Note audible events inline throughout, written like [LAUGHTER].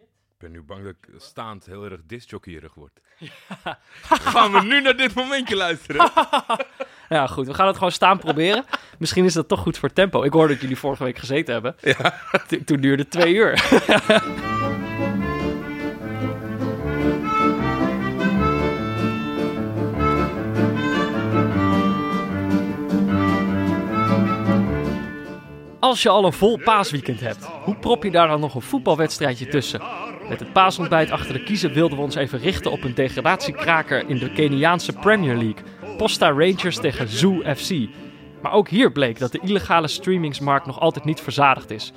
Ik ben nu bang dat ik staand heel erg disjockeyrig word. [LAUGHS] Gaan we nu naar dit momentje luisteren? [LAUGHS] Ja, goed. We gaan het gewoon staan proberen. Misschien is dat toch goed voor tempo. Ik hoorde dat jullie vorige week gezeten hebben. Ja. Toen- duurde twee uur. [LAUGHS] Als je al een vol paasweekend hebt, hoe prop je daar dan nog een voetbalwedstrijdje tussen? Met het paasontbijt achter de kiezen wilden we ons even richten op een degradatiekraker in de Keniaanse Premier League. Posta Rangers tegen Zoo FC. Maar ook hier bleek dat de illegale streamingsmarkt nog altijd niet verzadigd is.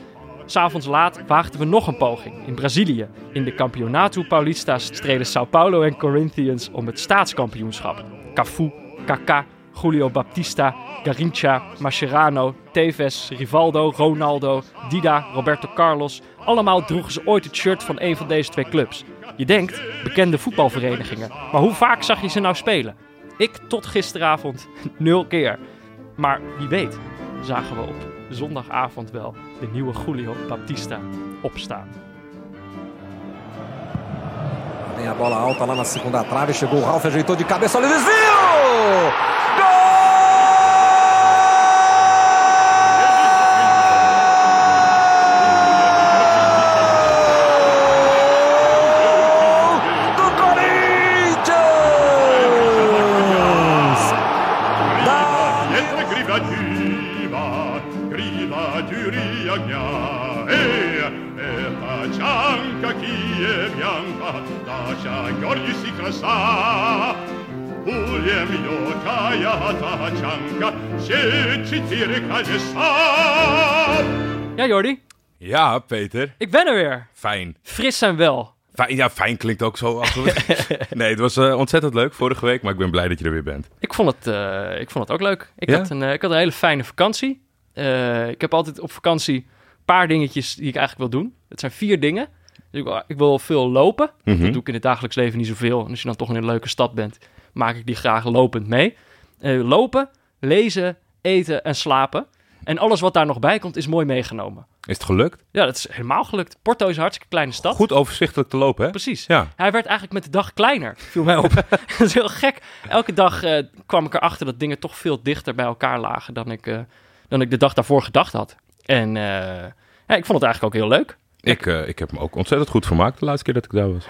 S'avonds laat waagden we nog een poging in Brazilië. In de Campeonato Paulista streden Sao Paulo en Corinthians om het staatskampioenschap. Cafu, Kaká, Julio Baptista, Garincha, Mascherano, Tevez, Rivaldo, Ronaldo, Dida, Roberto Carlos. Allemaal droegen ze ooit het shirt van een van deze twee clubs. Je denkt, bekende voetbalverenigingen. Maar hoe vaak zag je ze nou spelen? Ik tot gisteravond [LAUGHS] nul keer. Maar wie weet, zagen we op zondagavond wel de nieuwe Julio Baptista opstaan. Vem a bola alta lá na segunda trave, chegou o Ralf, ajeitou de cabeça, olha o desvio! Gol Ja, Jordi, Ja, Peter. ik ben er weer. Fijn. Fris en wel. Fijn, ja, fijn klinkt ook zo. [LAUGHS] nee, het was eh, ontzettend leuk vorige week, maar ik ben blij dat je er weer bent. Ik vond het, eh, ik vond het ook leuk. Ik, Ja? had een, eh, ik had een hele fijne vakantie. Eh, ik heb altijd op vakantie een paar dingetjes die ik eigenlijk wil doen. Het zijn vier dingen. Dus ik, wil, ik wil veel lopen. Mhm. Dat doe ik in het dagelijks leven niet zoveel. En als je dan toch in een leuke stad bent, maak ik die graag lopend mee. Eh, lopen, lezen, eten en slapen. En alles wat daar nog bij komt, is mooi meegenomen. Is het gelukt? Ja, dat is helemaal gelukt. Porto is een hartstikke kleine stad. Goed overzichtelijk te lopen, hè? Precies. Ja. Hij werd eigenlijk met de dag kleiner, viel mij op. [LAUGHS] [LAUGHS] dat is heel gek. Elke dag eh, kwam ik erachter dat dingen toch veel dichter bij elkaar lagen dan ik, eh, dan ik de dag daarvoor gedacht had. En ja, ik vond het eigenlijk ook heel leuk. Ik, ik heb me ook ontzettend goed vermaakt de laatste keer dat ik daar was.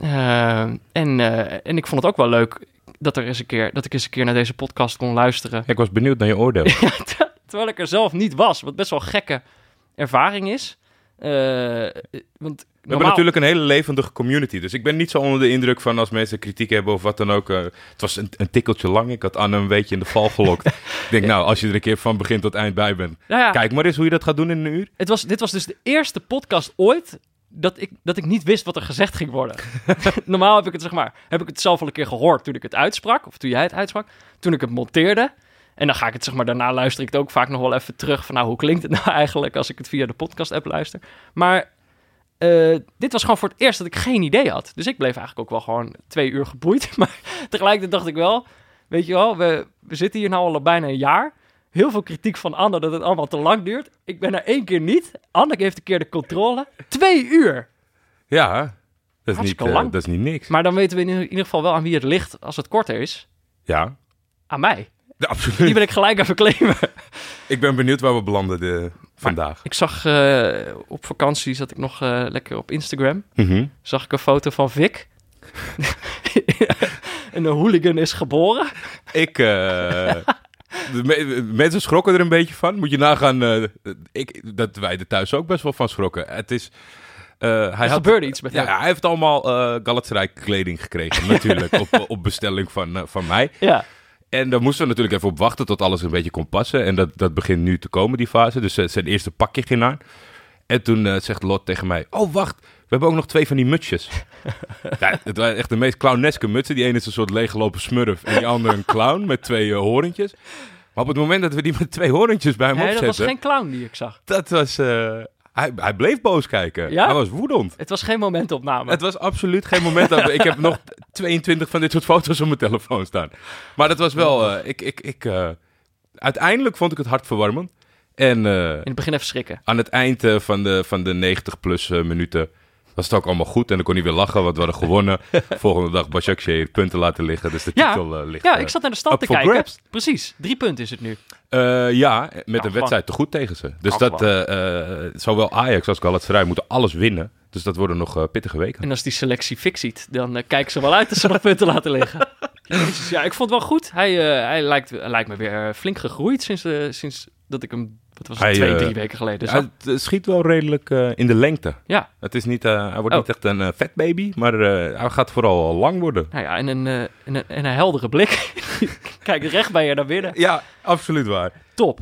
Eh, en, en ik vond het ook wel leuk dat, er eens een keer, dat ik eens een keer naar deze podcast kon luisteren. Ik was benieuwd naar je oordeel. [LAUGHS] Ja, ter- terwijl ik er zelf niet was. Wat best wel een gekke ervaring is. Eh, want We hebben natuurlijk een hele levendige community. Dus ik ben niet zo onder de indruk van als mensen kritiek hebben of wat dan ook. eh, het was een, een tikkeltje lang. Ik had Anne een beetje in de val gelokt. [LAUGHS] ik denk, nou, als je er een keer van begin tot eind bij bent. Nou ja, Kijk maar eens hoe je dat gaat doen in een uur. Het was, dit was dus de eerste podcast ooit dat ik, dat ik niet wist wat er gezegd ging worden. [LAUGHS] Normaal heb ik het zeg maar, heb ik het zelf al een keer gehoord toen ik het uitsprak, of toen jij het uitsprak, toen ik het monteerde. En dan ga ik het zeg maar, daarna luister ik het ook vaak nog wel even terug van nou, hoe klinkt het nou [LAUGHS] eigenlijk als ik het via de podcast app luister. Maar eh, dit was gewoon voor het eerst dat ik geen idee had. Dus ik bleef eigenlijk ook wel gewoon twee uur geboeid. [LAUGHS] Maar tegelijkertijd dacht ik wel, weet je wel, we, we zitten hier nou al bijna een jaar. Heel veel kritiek van Anne dat het allemaal te lang duurt. Ik ben er één keer niet. Anne heeft een keer de controle. Twee uur. Ja, dat is, niet, Hartstikke eh, lang. dat is niet niks. Maar dan weten we in ieder geval wel aan wie het ligt als het korter is. Ja, Aan mij. ja, absoluut. Die ben ik gelijk even claimen. Ik ben benieuwd waar we belanden de, vandaag. Ik zag eh, op vakantie, zat ik nog eh, lekker op Instagram. Mhm. Zag ik een foto van Vic. en [LAUGHS] [LAUGHS] een hooligan is geboren. Ik, me- mensen schrokken er een beetje van. Moet je nagaan eh, ik, dat wij er thuis ook best wel van schrokken. Het is... eh, hij Er had, iets met ja, hij heeft allemaal eh Galatasaray kleding gekregen, [LAUGHS] natuurlijk, op, op bestelling van, van mij. Ja. En daar moesten we natuurlijk even op wachten tot alles een beetje kon passen. En dat, dat begint nu te komen, die fase. Dus zijn eerste pakje ging aan. En toen zegt Lot tegen mij, oh wacht, we hebben ook nog twee van die mutsjes. [LAUGHS] ja, het waren echt de meest clowneske mutsen. Die ene is een soort leeggelopen smurf en die andere een clown met twee eh, horentjes. Maar op het moment dat we die met twee horentjes bij hem Nee, dat was geen clown die ik zag. dat was... eh, hij, hij bleef boos kijken. Ja? Hij was woedend. Het was geen momentopname. Het was absoluut geen moment dat... ik heb nog 22 van dit soort foto's op mijn telefoon staan. Maar dat was wel... eh, ik, ik, ik, uiteindelijk vond ik het hartverwarmend. En In het begin even schrikken. aan het eind van, de, van de 90 plus minuten was het ook allemaal goed. En dan kon hij weer lachen, want we hadden gewonnen. [LAUGHS] Volgende dag Başakşehir punten laten liggen. Dus de Ja, titel eh, ligt Ja, eh, ik zat naar de stand te kijken. grabs. Precies, drie punten is het nu. Eh, ja, met een wedstrijd te goed tegen ze. Dus dat, zowel Ajax als Galatasaray moeten alles winnen. Dus dat worden nog pittige weken. En als die selectie fix ziet, dan kijken ze wel uit dat ze nog punten laten liggen. [LAUGHS] Jezus, ja, ik vond het wel goed. Hij, hij, lijkt, hij lijkt me weer flink gegroeid sinds, sinds dat ik hem, wat was Hij, twee, eh, drie weken geleden Hij schiet wel redelijk eh, in de lengte. Ja, Het is niet, eh, hij wordt Oh. niet echt een eh, vet baby, maar hij gaat vooral lang worden. nou ja, en een, en een, en een heldere blik. [LAUGHS] Kijk recht bij je naar binnen. Ja, absoluut waar. Top.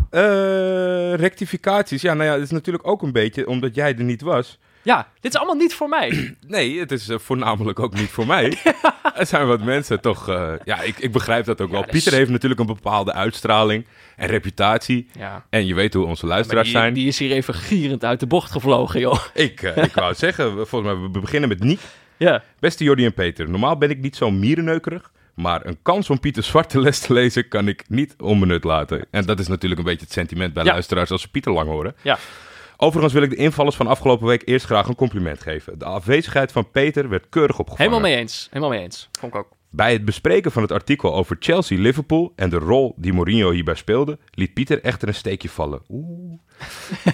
Rectificaties, ja, nou ja, het is natuurlijk ook een beetje omdat jij er niet was. Ja, dit is allemaal niet voor mij. [CLEARS THROAT] Nee, het is voornamelijk ook niet voor mij. [LAUGHS] er zijn wat mensen toch... ja, ik, ik begrijp dat ook wel. dat Pieter heeft natuurlijk een bepaalde uitstraling en reputatie. Ja. En je weet hoe onze Maar luisteraars die, zijn. die is hier even gierend uit de bocht gevlogen, joh. Ik, eh, ik wou het [LAUGHS] zeggen, volgens mij, we beginnen met Niek. Ja, Beste Jordi en Peter, normaal ben ik niet zo mierenneukerig. Maar een kans om Pieter Zwarte les te lezen kan ik niet onbenut laten. En dat is natuurlijk een beetje het sentiment bij Ja. luisteraars als ze Pieter lang horen. ja. Overigens wil ik de invallers van afgelopen week eerst graag een compliment geven. De afwezigheid van Peter werd keurig opgevangen. Helemaal mee eens. Helemaal mee eens. Vond ik ook. Bij het bespreken van het artikel over Chelsea-Liverpool en de rol die Mourinho hierbij speelde, liet Pieter echter een steekje vallen. Oeh.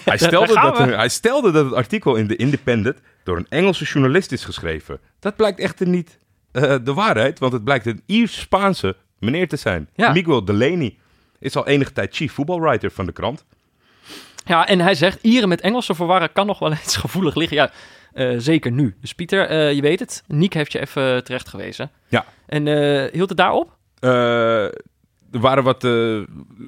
Hij, [LAUGHS] stelde dat, hij stelde dat het artikel in The Independent door een Engelse journalist is geschreven. Dat blijkt echter niet eh, de waarheid, want het blijkt een Iers-Spaanse meneer te zijn. Ja. Miguel Delaney is al enige tijd chief voetbalwriter van de krant. Ja, en hij zegt, Ieren met Engelsen verwarren kan nog wel eens gevoelig liggen. Ja, eh, zeker nu. Dus Pieter, eh, je weet het. Niek heeft je even terecht gewezen. Ja. En eh, hield het daarop? Eh, er waren wat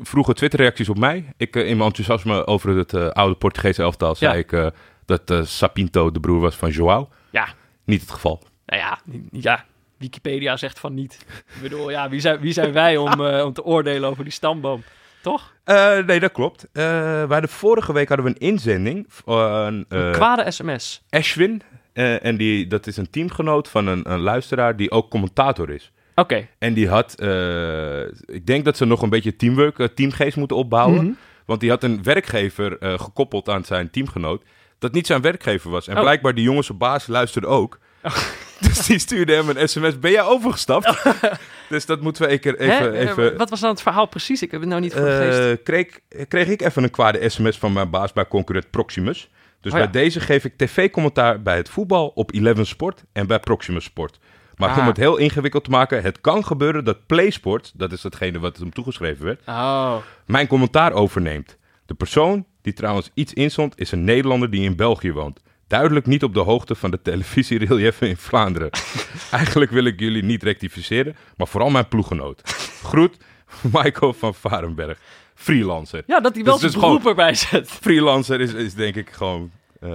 vroege Twitter-reacties op mij. Ik, in mijn enthousiasme over het oude Portugese elftal zei ik dat Sapinto de broer was van Joao. Ja. Niet het geval. Nou ja, ja. Wikipedia zegt van niet. Ik bedoel, ja, wie zijn, wie zijn wij om, [LAUGHS] om te oordelen over die stamboom? Toch? Eh, nee, dat klopt. Eh we hadden vorige week hadden we een inzending van eh, Kwade sms. Ashwin. Eh, en die, dat is een teamgenoot van een, een luisteraar die ook commentator is. Oké. En die had, eh, ik denk dat ze nog een beetje teamwork, eh, teamgeest moeten opbouwen. Mhm. Want die had een werkgever eh, gekoppeld aan zijn teamgenoot. Dat niet zijn werkgever was. En Oh. blijkbaar die jongens op baas luisterde ook. [LAUGHS] Dus die stuurde hem een sms. Ben jij overgestapt? [LAUGHS] dus dat moeten we even... Even, even Wat was dan het verhaal precies? Ik heb het nou niet voor eh, kreeg, kreeg ik even een kwade sms van mijn baas bij concurrent Proximus. Dus Oh ja. bij deze geef ik tv-commentaar bij het voetbal op Eleven Sport en bij Proximus Sport. Maar Ah. om het heel ingewikkeld te maken, het kan gebeuren dat PlaySport, dat is datgene wat hem toegeschreven werd, Oh. mijn commentaar overneemt. De persoon die trouwens iets inzond is een Nederlander die in België woont. Duidelijk niet op de hoogte van de televisierelieven in Vlaanderen. [LAUGHS] Eigenlijk wil ik jullie niet rectificeren, maar vooral mijn ploeggenoot. Groet, Michael van Varenberg. Freelancer. Ja, dat hij wel Dus- zijn beroep erbij zet. Freelancer is, is denk ik gewoon eh,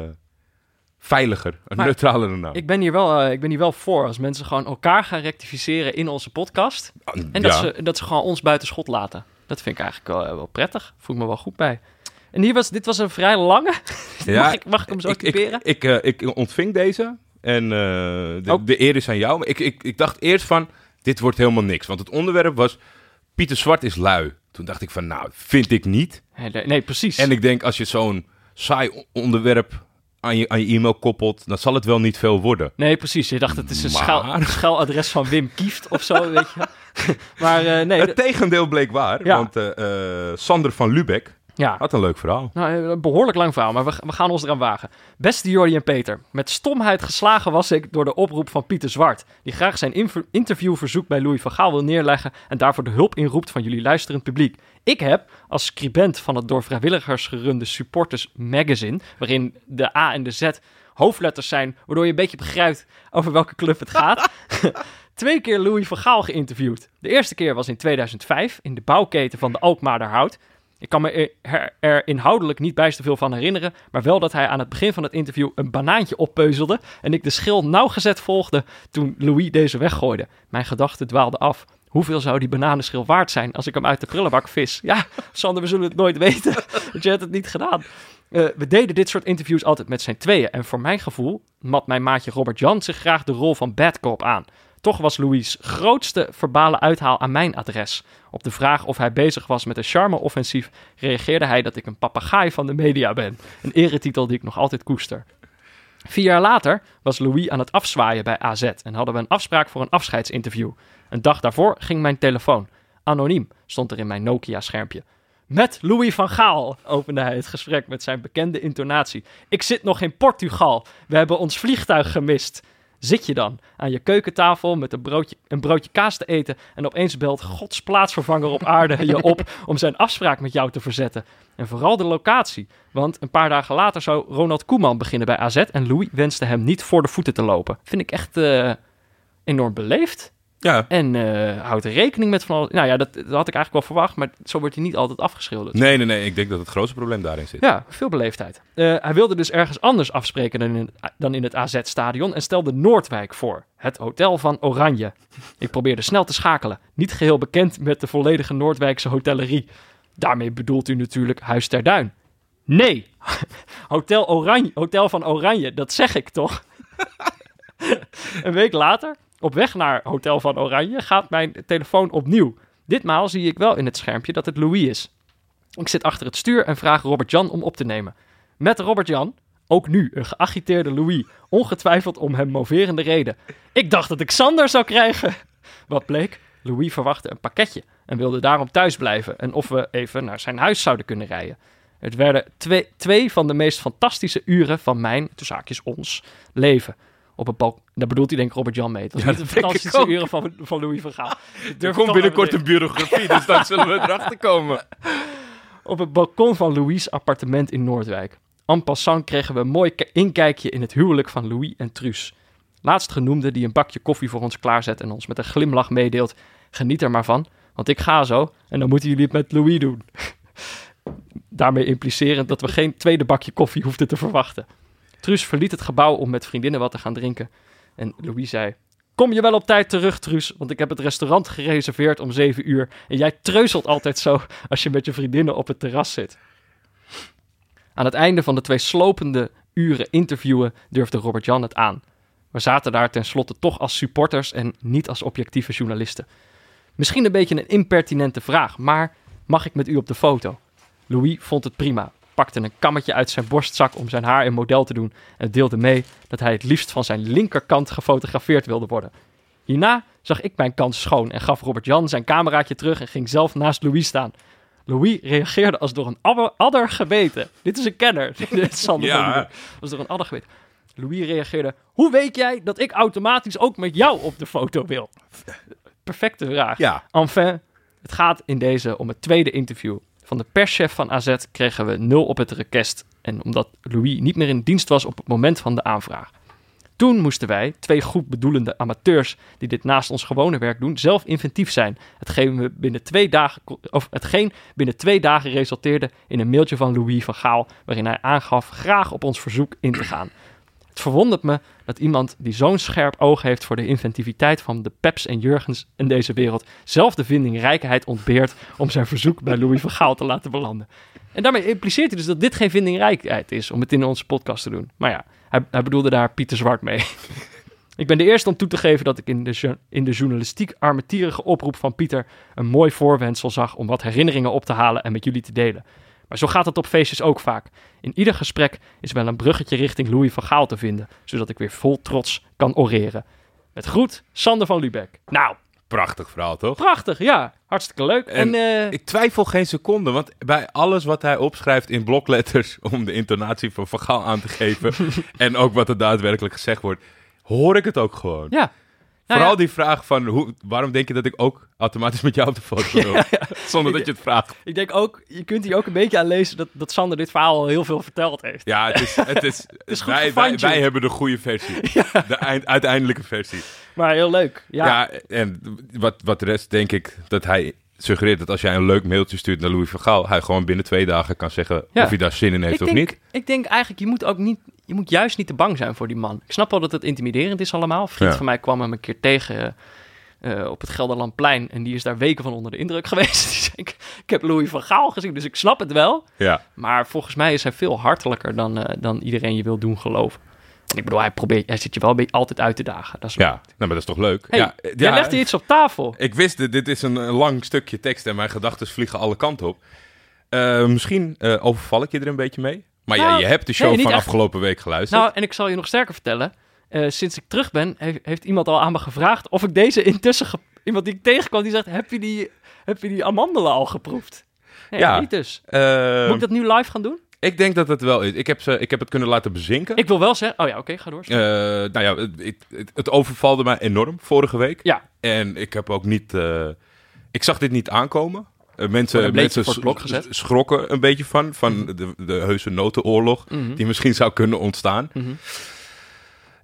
veiliger, een Maar neutralere naam. Ik ben, hier wel, eh, ik ben hier wel voor als mensen gewoon elkaar gaan rectificeren in onze podcast. En dat, ze, dat ze gewoon ons buiten schot laten. Dat vind ik eigenlijk wel, eh, wel prettig. Voel ik me wel goed bij. En hier was, dit was een vrij lange. [LAUGHS] Ja, mag, ik, mag ik hem zo ik, ik, ik, eh, ik ontving deze en eh, de, Oh. de eer is aan jou. Maar ik, ik, ik dacht eerst van, dit wordt helemaal niks. Want het onderwerp was, Pieter Zwart is lui. Toen dacht ik van, nou, vind ik niet. Nee, precies. En ik denk, als je zo'n saai onderwerp aan je, aan je e-mail koppelt, dan zal het wel niet veel worden. Nee, precies. Je dacht, het is een Maar- schuiladres van Wim Kieft of zo, [LAUGHS] weet je. [LAUGHS] maar eh, nee, Het tegendeel bleek waar, Ja. want Sander van Lubeck ja. had een leuk verhaal. Nou, een behoorlijk lang verhaal, maar we, we gaan ons eraan wagen. Beste Jordi en Peter, met stomheid geslagen was ik door de oproep van Pieter Zwart, die graag zijn interviewverzoek bij Louis van Gaal wil neerleggen en daarvoor de hulp inroept van jullie luisterend publiek. Ik heb, als scribent van het door vrijwilligers gerunde Supporters Magazine, waarin de A en de Z hoofdletters zijn, waardoor je een beetje begrijpt over welke club het gaat, [LAUGHS] twee keer Louis van Gaal geïnterviewd. De eerste keer was in 2005 in de bouwketen van de Alkmaarderhout. Ik kan me er, er- inhoudelijk niet bijster veel van herinneren, maar wel dat hij aan het begin van het interview een banaantje oppeuzelde en ik de schil nauwgezet volgde toen Louis deze weggooide. Mijn gedachten dwaalden af. Hoeveel zou die bananenschil waard zijn als ik hem uit de prullenbak vis? Ja, Sander, we zullen het nooit weten, [LAUGHS] want je hebt het niet gedaan. Eh, we deden dit soort interviews altijd met z'n tweeën. En voor mijn gevoel mat mijn maatje Robert Jan zich graag de rol van bad cop aan. Toch was Louis' grootste verbale uithaal aan mijn adres. Op de vraag of hij bezig was met een charme-offensief reageerde hij dat ik een papegaai van de media ben. Een eretitel die ik nog altijd koester. Vier jaar later was Louis aan het afzwaaien bij AZ en hadden we een afspraak voor een afscheidsinterview. Een dag daarvoor ging mijn telefoon. Anoniem stond er in mijn Nokia-schermpje. Met Louis van Gaal opende hij het gesprek met zijn bekende intonatie. Ik zit nog in Portugal. We hebben ons vliegtuig gemist. Zit je dan aan je keukentafel met een broodje, een broodje kaas te eten en opeens belt Gods plaatsvervanger op aarde je op om zijn afspraak met jou te verzetten. En vooral de locatie, want een paar dagen later zou Ronald Koeman beginnen bij AZ en Louis wenste hem niet voor de voeten te lopen. Vind ik echt eh, enorm beleefd. Ja. En eh, houdt er rekening met van alles. Nou ja, dat, dat had ik eigenlijk wel verwacht, maar zo wordt hij niet altijd afgeschilderd. Nee, nee, nee. Ik denk dat het grootste probleem daarin zit. Ja, veel beleefdheid. Eh, hij wilde dus ergens anders afspreken dan in, dan in het AZ-stadion en stelde Noordwijk voor. Het hotel van Oranje. Ik probeerde snel te schakelen. Niet geheel bekend met de volledige Noordwijkse hotellerie. Daarmee bedoelt u natuurlijk Huis ter Duin. Nee, [LAUGHS] Hotel Oranje, Hotel van Oranje, dat zeg ik toch? [LAUGHS] Een week later, op weg naar Hotel van Oranje, gaat mijn telefoon opnieuw. Ditmaal zie ik wel in het schermpje dat het Louis is. Ik zit achter het stuur en vraag Robert-Jan om op te nemen. Met Robert-Jan, ook nu een geagiteerde Louis, ongetwijfeld om hem moverende reden. Ik dacht dat ik Sander zou krijgen. Wat bleek? Louis verwachtte een pakketje en wilde daarom thuis blijven en of we even naar zijn huis zouden kunnen rijden. Het werden twee, twee van de meest fantastische uren van mijn, tussen ons, leven. Op een balk. Daar bedoelt hij denk ik Robert Jan mee. Het was Ja, niet de dat fantastische uren van, van Louis van Gaal. [LAUGHS] Er komt binnenkort een biografie, dus dan zullen we erachter komen. [LAUGHS] op het balkon van Louis' appartement in Noordwijk. En passant kregen we een mooi ki- inkijkje in het huwelijk van Louis en Truus. Laatstgenoemde die een bakje koffie voor ons klaarzet en ons met een glimlach meedeelt. Geniet er maar van, want ik ga zo en dan moeten jullie het met Louis doen. [LAUGHS] Daarmee implicerend dat we geen tweede bakje koffie hoefden te verwachten. Truus verliet het gebouw om met vriendinnen wat te gaan drinken. En Louis zei... Kom je wel op tijd terug, Truus, want ik heb het restaurant gereserveerd om 7 uur. En jij treuzelt altijd zo als je met je vriendinnen op het terras zit. Aan het einde van de twee slopende uren interviewen durfde Robert-Jan het aan. We zaten daar tenslotte toch als supporters en niet als objectieve journalisten. Misschien een beetje een impertinente vraag, maar mag ik met u op de foto? Louis vond het prima, pakte een kammetje uit zijn borstzak om zijn haar in model te doen en deelde mee dat hij het liefst van zijn linkerkant gefotografeerd wilde worden. Hierna zag ik mijn kans schoon en gaf Robert-Jan zijn cameraatje terug en ging zelf naast Louis staan. Louis reageerde als door een adder gebeten. Dit is een kenner. [LAUGHS] Dit is Sander Ja. Als door een adder gebeten. Louis reageerde: Hoe weet jij dat ik automatisch ook met jou op de foto wil? [LAUGHS] Perfecte vraag. Ja. Enfin, het gaat in deze om het tweede interview. Van de perschef van AZ kregen we nul op het request. En omdat Louis niet meer in dienst was op het moment van de aanvraag. Toen moesten wij, twee goed bedoelende amateurs die dit naast ons gewone werk doen, zelf inventief zijn. Hetgeen, we binnen twee dagen, of hetgeen binnen twee dagen resulteerde in een mailtje van Louis van Gaal, waarin hij aangaf graag op ons verzoek in te gaan. Het verwondert me dat iemand die zo'n scherp oog heeft voor de inventiviteit van de Peps en Jurgens in deze wereld, zelf de vindingrijkheid ontbeert om zijn verzoek bij Louis van Gaal te laten belanden. En daarmee impliceert hij dus dat dit geen vindingrijkheid is om het in onze podcast te doen. Maar ja, hij, hij bedoelde daar Pieter Zwart mee. [LAUGHS] ik ben de eerste om toe te geven dat ik in de, in de journalistiek armetierige oproep van Pieter een mooi voorwendsel zag om wat herinneringen op te halen en met jullie te delen. Maar zo gaat het op feestjes ook vaak. In ieder gesprek is wel een bruggetje richting Louis van Gaal te vinden, zodat ik weer vol trots kan oreren. Met groet, Sander van Lubeck. Nou, Prachtig verhaal, toch? prachtig, ja. Hartstikke leuk. En, En eh, Ik twijfel geen seconde, want bij alles wat hij opschrijft in blokletters [LAUGHS] om de intonatie van Van Gaal aan te geven [LAUGHS] en ook wat er daadwerkelijk gezegd wordt, hoor ik het ook gewoon. ja. Nou Vooral ja, die vraag van hoe, waarom denk je dat ik ook automatisch met jou op de foto [LAUGHS] wil? Zonder dat je het vraagt. Ik denk ook, je kunt hier ook een beetje aan lezen dat, dat Sander dit verhaal al heel veel verteld heeft. Ja, het is, [LAUGHS] het is, is goed wij, wij, wij hebben de goede versie. [LAUGHS] De eind, uiteindelijke versie. Maar heel leuk. Ja, Ja, en wat, wat de rest denk ik dat hij suggereert dat als jij een leuk mailtje stuurt naar Louis van Gaal, hij gewoon binnen twee dagen kan zeggen Ja. of hij daar zin in heeft ik, of denk, niet. ik denk eigenlijk, je moet ook niet, je moet juist niet te bang zijn voor die man. Ik snap wel dat het intimiderend is allemaal. Een vriend Ja. van mij kwam hem een keer tegen eh, op het Gelderlandplein en die is daar weken van onder de indruk [LAUGHS] geweest. Ik, ik heb Louis van Gaal gezien, dus ik snap het wel. Ja. Maar volgens mij is hij veel hartelijker dan, eh, dan iedereen je wil doen geloven. En ik bedoel, hij, probeert, hij zit je wel altijd uit te dagen. Dat is Ja, nou, maar dat is toch leuk? Hey, ja, jij ja, legt hier iets op tafel. Ik wist het, dit is een, lang stukje tekst en mijn gedachten vliegen alle kanten op. Eh, misschien eh, overval ik je er een beetje mee. Maar ja, Nou, je hebt de show nee, van echt. afgelopen week geluisterd. Nou, en ik zal je nog sterker vertellen. Eh, sinds ik terug ben, he- heeft iemand al aan me gevraagd of ik deze intussen... Iemand die ik tegenkwam, die zegt, heb je die, heb je die amandelen al geproefd? Nee, Ja. niet dus. Moet ik dat nu live gaan doen? Ik denk dat het wel is. Ik heb, ze, ik heb het kunnen laten bezinken. Ik wil wel zeggen... Oh ja, oké, ga door. Eh, nou ja, het, het, het overvalde mij enorm vorige week. Ja. En ik heb ook niet... eh, ik zag dit niet aankomen. Eh, mensen een mensen schrokken een beetje van. Van de, de heuse notenoorlog Mhm. die misschien zou kunnen ontstaan. Mhm.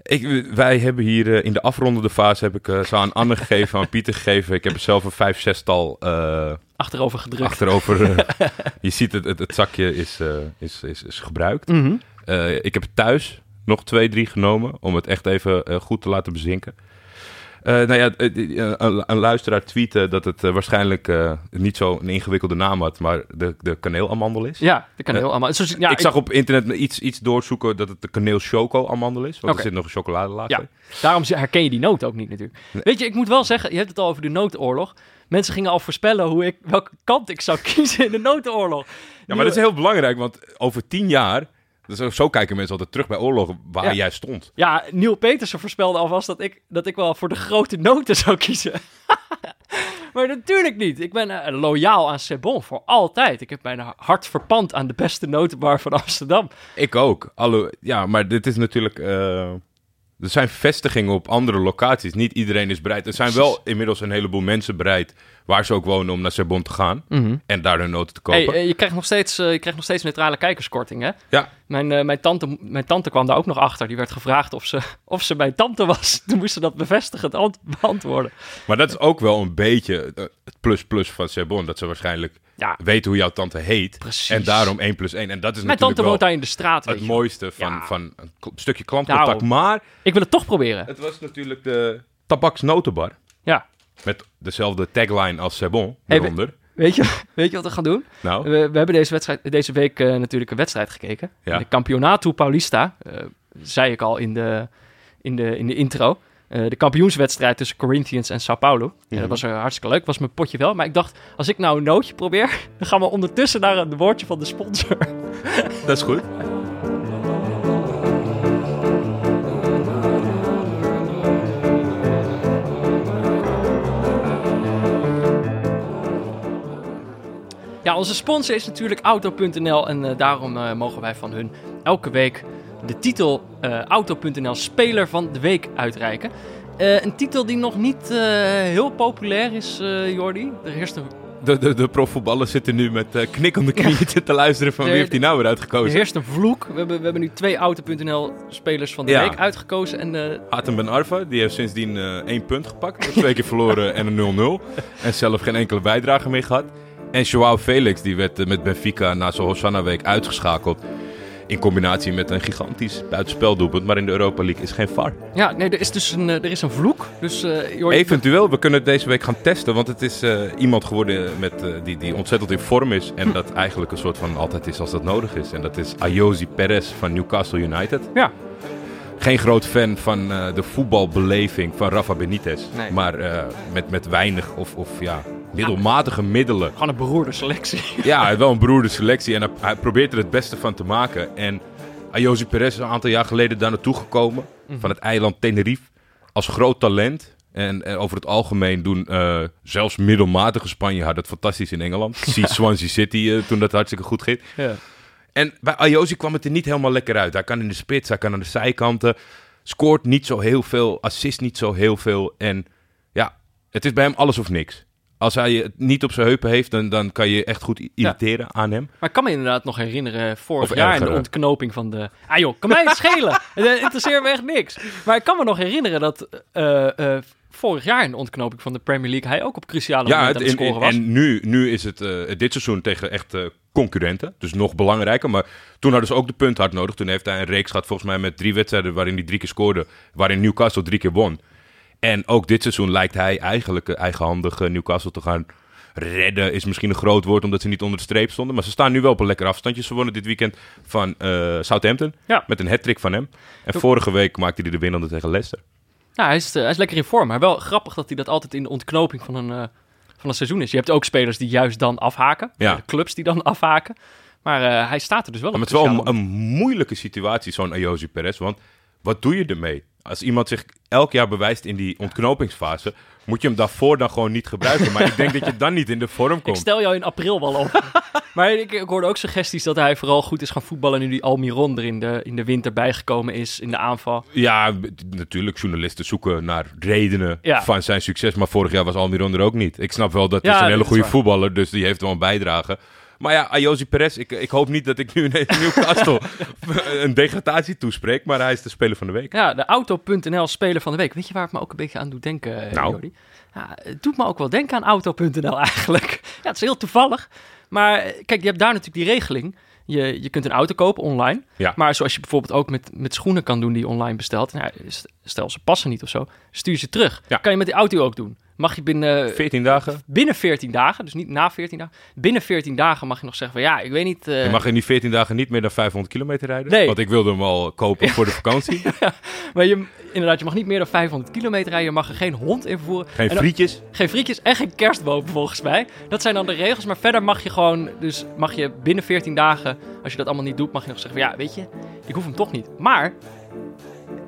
Ik, wij hebben hier in de afrondende fase... heb ik eh, zo aan Anne gegeven, [LAUGHS] aan Pieter gegeven. Ik heb er zelf een vijf, zestal Achterover gedrukt. achterover... eh, [LAUGHS] je ziet het, het, het zakje is, eh, is, is, is gebruikt. Mhm. Eh, ik heb thuis nog twee, drie genomen om het echt even goed te laten bezinken. Nou ja, een, een luisteraar tweette dat het waarschijnlijk niet zo een ingewikkelde naam had, maar de, de kaneelamandel is. Ja, dat kan heel allemaal. Zo, ja, ik zag op internet iets, iets doorzoeken dat het de kaneel choco amandel is, want er zit nog een chocoladelaag Ja. Daarom herken je die noot ook niet natuurlijk. Weet je, ik moet wel zeggen, je hebt het al over de noodoorlog. Mensen gingen al voorspellen hoe ik, welke kant ik zou kiezen in de noodoorlog. Ja, maar dat is heel belangrijk, want over tien jaar, dus zo- zo kijken mensen altijd terug bij oorlogen waar Ja. jij stond. Ja, Neil Petersen voorspelde alvast dat ik, dat ik wel voor de grote noten zou kiezen. [LAUGHS] maar natuurlijk niet. Ik ben eh, loyaal aan Sebon voor altijd. Ik heb mijn hart verpand aan de beste notenbar van Amsterdam. Ik ook. Alle, ja, maar dit is natuurlijk. eh, er zijn vestigingen op andere locaties. Niet iedereen is bereid. Er zijn wel inmiddels een heleboel mensen bereid. Waar ze ook wonen om naar Sebon te gaan. en daar hun noten te kopen. Hey, eh, je, krijgt nog steeds, eh, je krijgt nog steeds neutrale kijkerskorting, hè? ja, Mijn, eh, mijn, tante, mijn tante kwam daar ook nog achter. Die werd gevraagd of ze, [LAUGHS] of ze mijn tante was. Toen moest ze dat bevestigend ant- beantwoorden. maar dat is ook wel een beetje het plus-plus van Sebon. Dat ze waarschijnlijk Ja, weten hoe jouw tante heet. Precies. En daarom 1 plus 1. En dat is mijn natuurlijk tante woont daar in de straat. het mooiste van, Ja. van een stukje klantcontact. Daarom. Maar Ik wil het toch proberen. het was natuurlijk de tabaksnotenbar. Met dezelfde tagline als Sebon Hey, eronder. Weet je, [LAUGHS] weet je wat we gaan doen? nou, We, we hebben deze, wedstrijd, deze week eh, natuurlijk een wedstrijd gekeken. Ja. De Campeonato Paulista. eh, zei ik al in de, in de, in de intro. Eh, de kampioenswedstrijd tussen Corinthians en Sao Paulo. Dat was hartstikke leuk. Was mijn potje wel. Maar ik dacht, als ik nou een nootje probeer... [LAUGHS] dan gaan we ondertussen naar een woordje van de sponsor. dat is goed. [LAUGHS] Ja, onze sponsor is natuurlijk Auto.nl en eh, daarom eh, mogen wij van hun elke week de titel eh, Auto.nl Speler van de Week uitreiken. Een titel die nog niet heel populair is, Jordi. Er heerst een, De, de, de profvoetballers zitten nu met knikkende knieën te luisteren van De- wie heeft die nou weer er uitgekozen. heerst een vloek. We hebben, we hebben nu twee Auto.nl Spelers van de Ja. Week uitgekozen. En Atem Ben Arfa, die heeft sindsdien één punt gepakt. Twee keer verloren en een 0-0. En zelf geen enkele bijdrage meer gehad. En Joao Felix, die werd eh, met Benfica na zijn Hosanna-week uitgeschakeld. In combinatie met een gigantisch buitenspeldoelpunt. Maar in de Europa League is geen VAR. ja, nee, er is dus een, eh, er is een vloek. Dus eh, Eventueel, we kunnen het deze week gaan testen. Want het is iemand geworden met, die, die ontzettend in vorm is. En dat eigenlijk een soort van altijd is als dat nodig is. En dat is Ayozi Perez van Newcastle United. Ja. Geen groot fan van de voetbalbeleving van Rafa Benitez. Nee. Maar met, met weinig of, of ja, middelmatige middelen. gewoon een beroerde selectie. [LAUGHS] Ja, wel een beroerde selectie. En hij, probeert er het beste van te maken. En Ayozi Perez is een aantal jaar geleden daar naartoe gekomen. Van het eiland Tenerife. Als groot talent. En, en over het algemeen doen eh, zelfs middelmatige Spanjaarden het fantastisch in Engeland. [LAUGHS] Zie Swansea City eh, toen dat hartstikke goed ging. ja. En bij Ayozi kwam het er niet helemaal lekker uit. Hij kan in de spits, hij kan aan de zijkanten. Scoort niet zo heel veel, assist niet zo heel veel. En ja, het is bij hem alles of niks. Als hij het niet op zijn heupen heeft, dan, dan kan je echt goed irriteren aan hem. Maar ik kan me inderdaad nog herinneren, vorig Of jaar in de ontknoping van de... Ah joh, kan mij het schelen. [LAUGHS] Het interesseert me echt niks. Maar ik kan me nog herinneren dat eh, eh, vorig jaar in de ontknoping van de Premier League... hij ook op cruciale Ja, momenten het, aan het en, scoren en, was. en nu, nu is het eh, dit seizoen tegen echt concurrenten. Dus nog belangrijker. Maar toen hadden ze ook de punt hard nodig. Toen heeft hij een reeks gehad volgens mij met drie wedstrijden waarin hij drie keer scoorde. Waarin Newcastle drie keer won. En ook dit seizoen lijkt hij eigenlijk eigenhandig Newcastle te gaan redden. Is misschien een groot woord omdat ze niet onder de streep stonden. Maar ze staan nu wel op een lekker afstandje. Ze wonnen dit weekend van eh, Southampton. Ja. Met een hat van hem. En vorige week maakte hij de winnende tegen Leicester. Nou, hij is, eh, hij is lekker in vorm. Maar wel grappig dat hij dat altijd in de ontknoping van een, eh, van een seizoen is. Je hebt ook spelers die juist dan afhaken. Ja. Clubs die dan [LAUGHS] afhaken. Maar hij staat er dus wel Maar op. het is wel een, moeilijke situatie, zo'n Ayozi Perez. Want wat doe je ermee? Als iemand zich elk jaar bewijst in die ontknopingsfase, moet je hem daarvoor dan gewoon niet gebruiken. Maar ik denk dat je dan niet in de vorm Ik komt. stel jou in april wel op. [LAUGHS] maar ik, ik hoorde ook suggesties dat hij vooral goed is gaan voetballen nu die Almiron er in de, in de winter bijgekomen is in de aanval. Ja, natuurlijk, journalisten zoeken naar redenen Ja. van zijn succes. Maar vorig jaar was Almiron er ook niet. Ik snap wel dat hij Ja, is een hele goede voetballer, dus die heeft wel een bijdrage. Maar ja, Ayozi Perez, ik, ik hoop niet dat ik nu ineens Newcastle [LAUGHS] een degradatie toespreek, maar hij is de speler van de week. Ja, de Auto.nl speler van de week. Weet je waar het me ook een beetje aan doet denken, eh, Nou. Jordi? Ja, het doet me ook wel denken aan Auto.nl eigenlijk. Ja, het is heel toevallig. Maar eh, kijk, je hebt daar natuurlijk die regeling. Je, je kunt een auto kopen online. Ja. Maar zoals je bijvoorbeeld ook met, met schoenen kan doen die je online bestelt. Nou, st- stel ze passen niet of zo, stuur ze terug. Ja. Kan je met die auto ook doen. Mag je binnen, 14 dagen. binnen 14 dagen, dus niet na 14 dagen. Binnen 14 dagen mag je nog zeggen van ja, ik weet niet... eh, Je mag in die 14 dagen niet meer dan 500 kilometer rijden. Nee. Want ik wilde hem al kopen voor de [LAUGHS] vakantie. Maar je, inderdaad, je mag niet meer dan 500 kilometer rijden. Je mag er geen hond in vervoeren. Geen dan- frietjes. Geen frietjes en geen kerstboom volgens mij. Dat zijn dan de regels. Maar verder mag je gewoon, dus mag je binnen 14 dagen, als je dat allemaal niet doet, mag je nog zeggen van ja, weet je, ik hoef hem toch niet. Maar,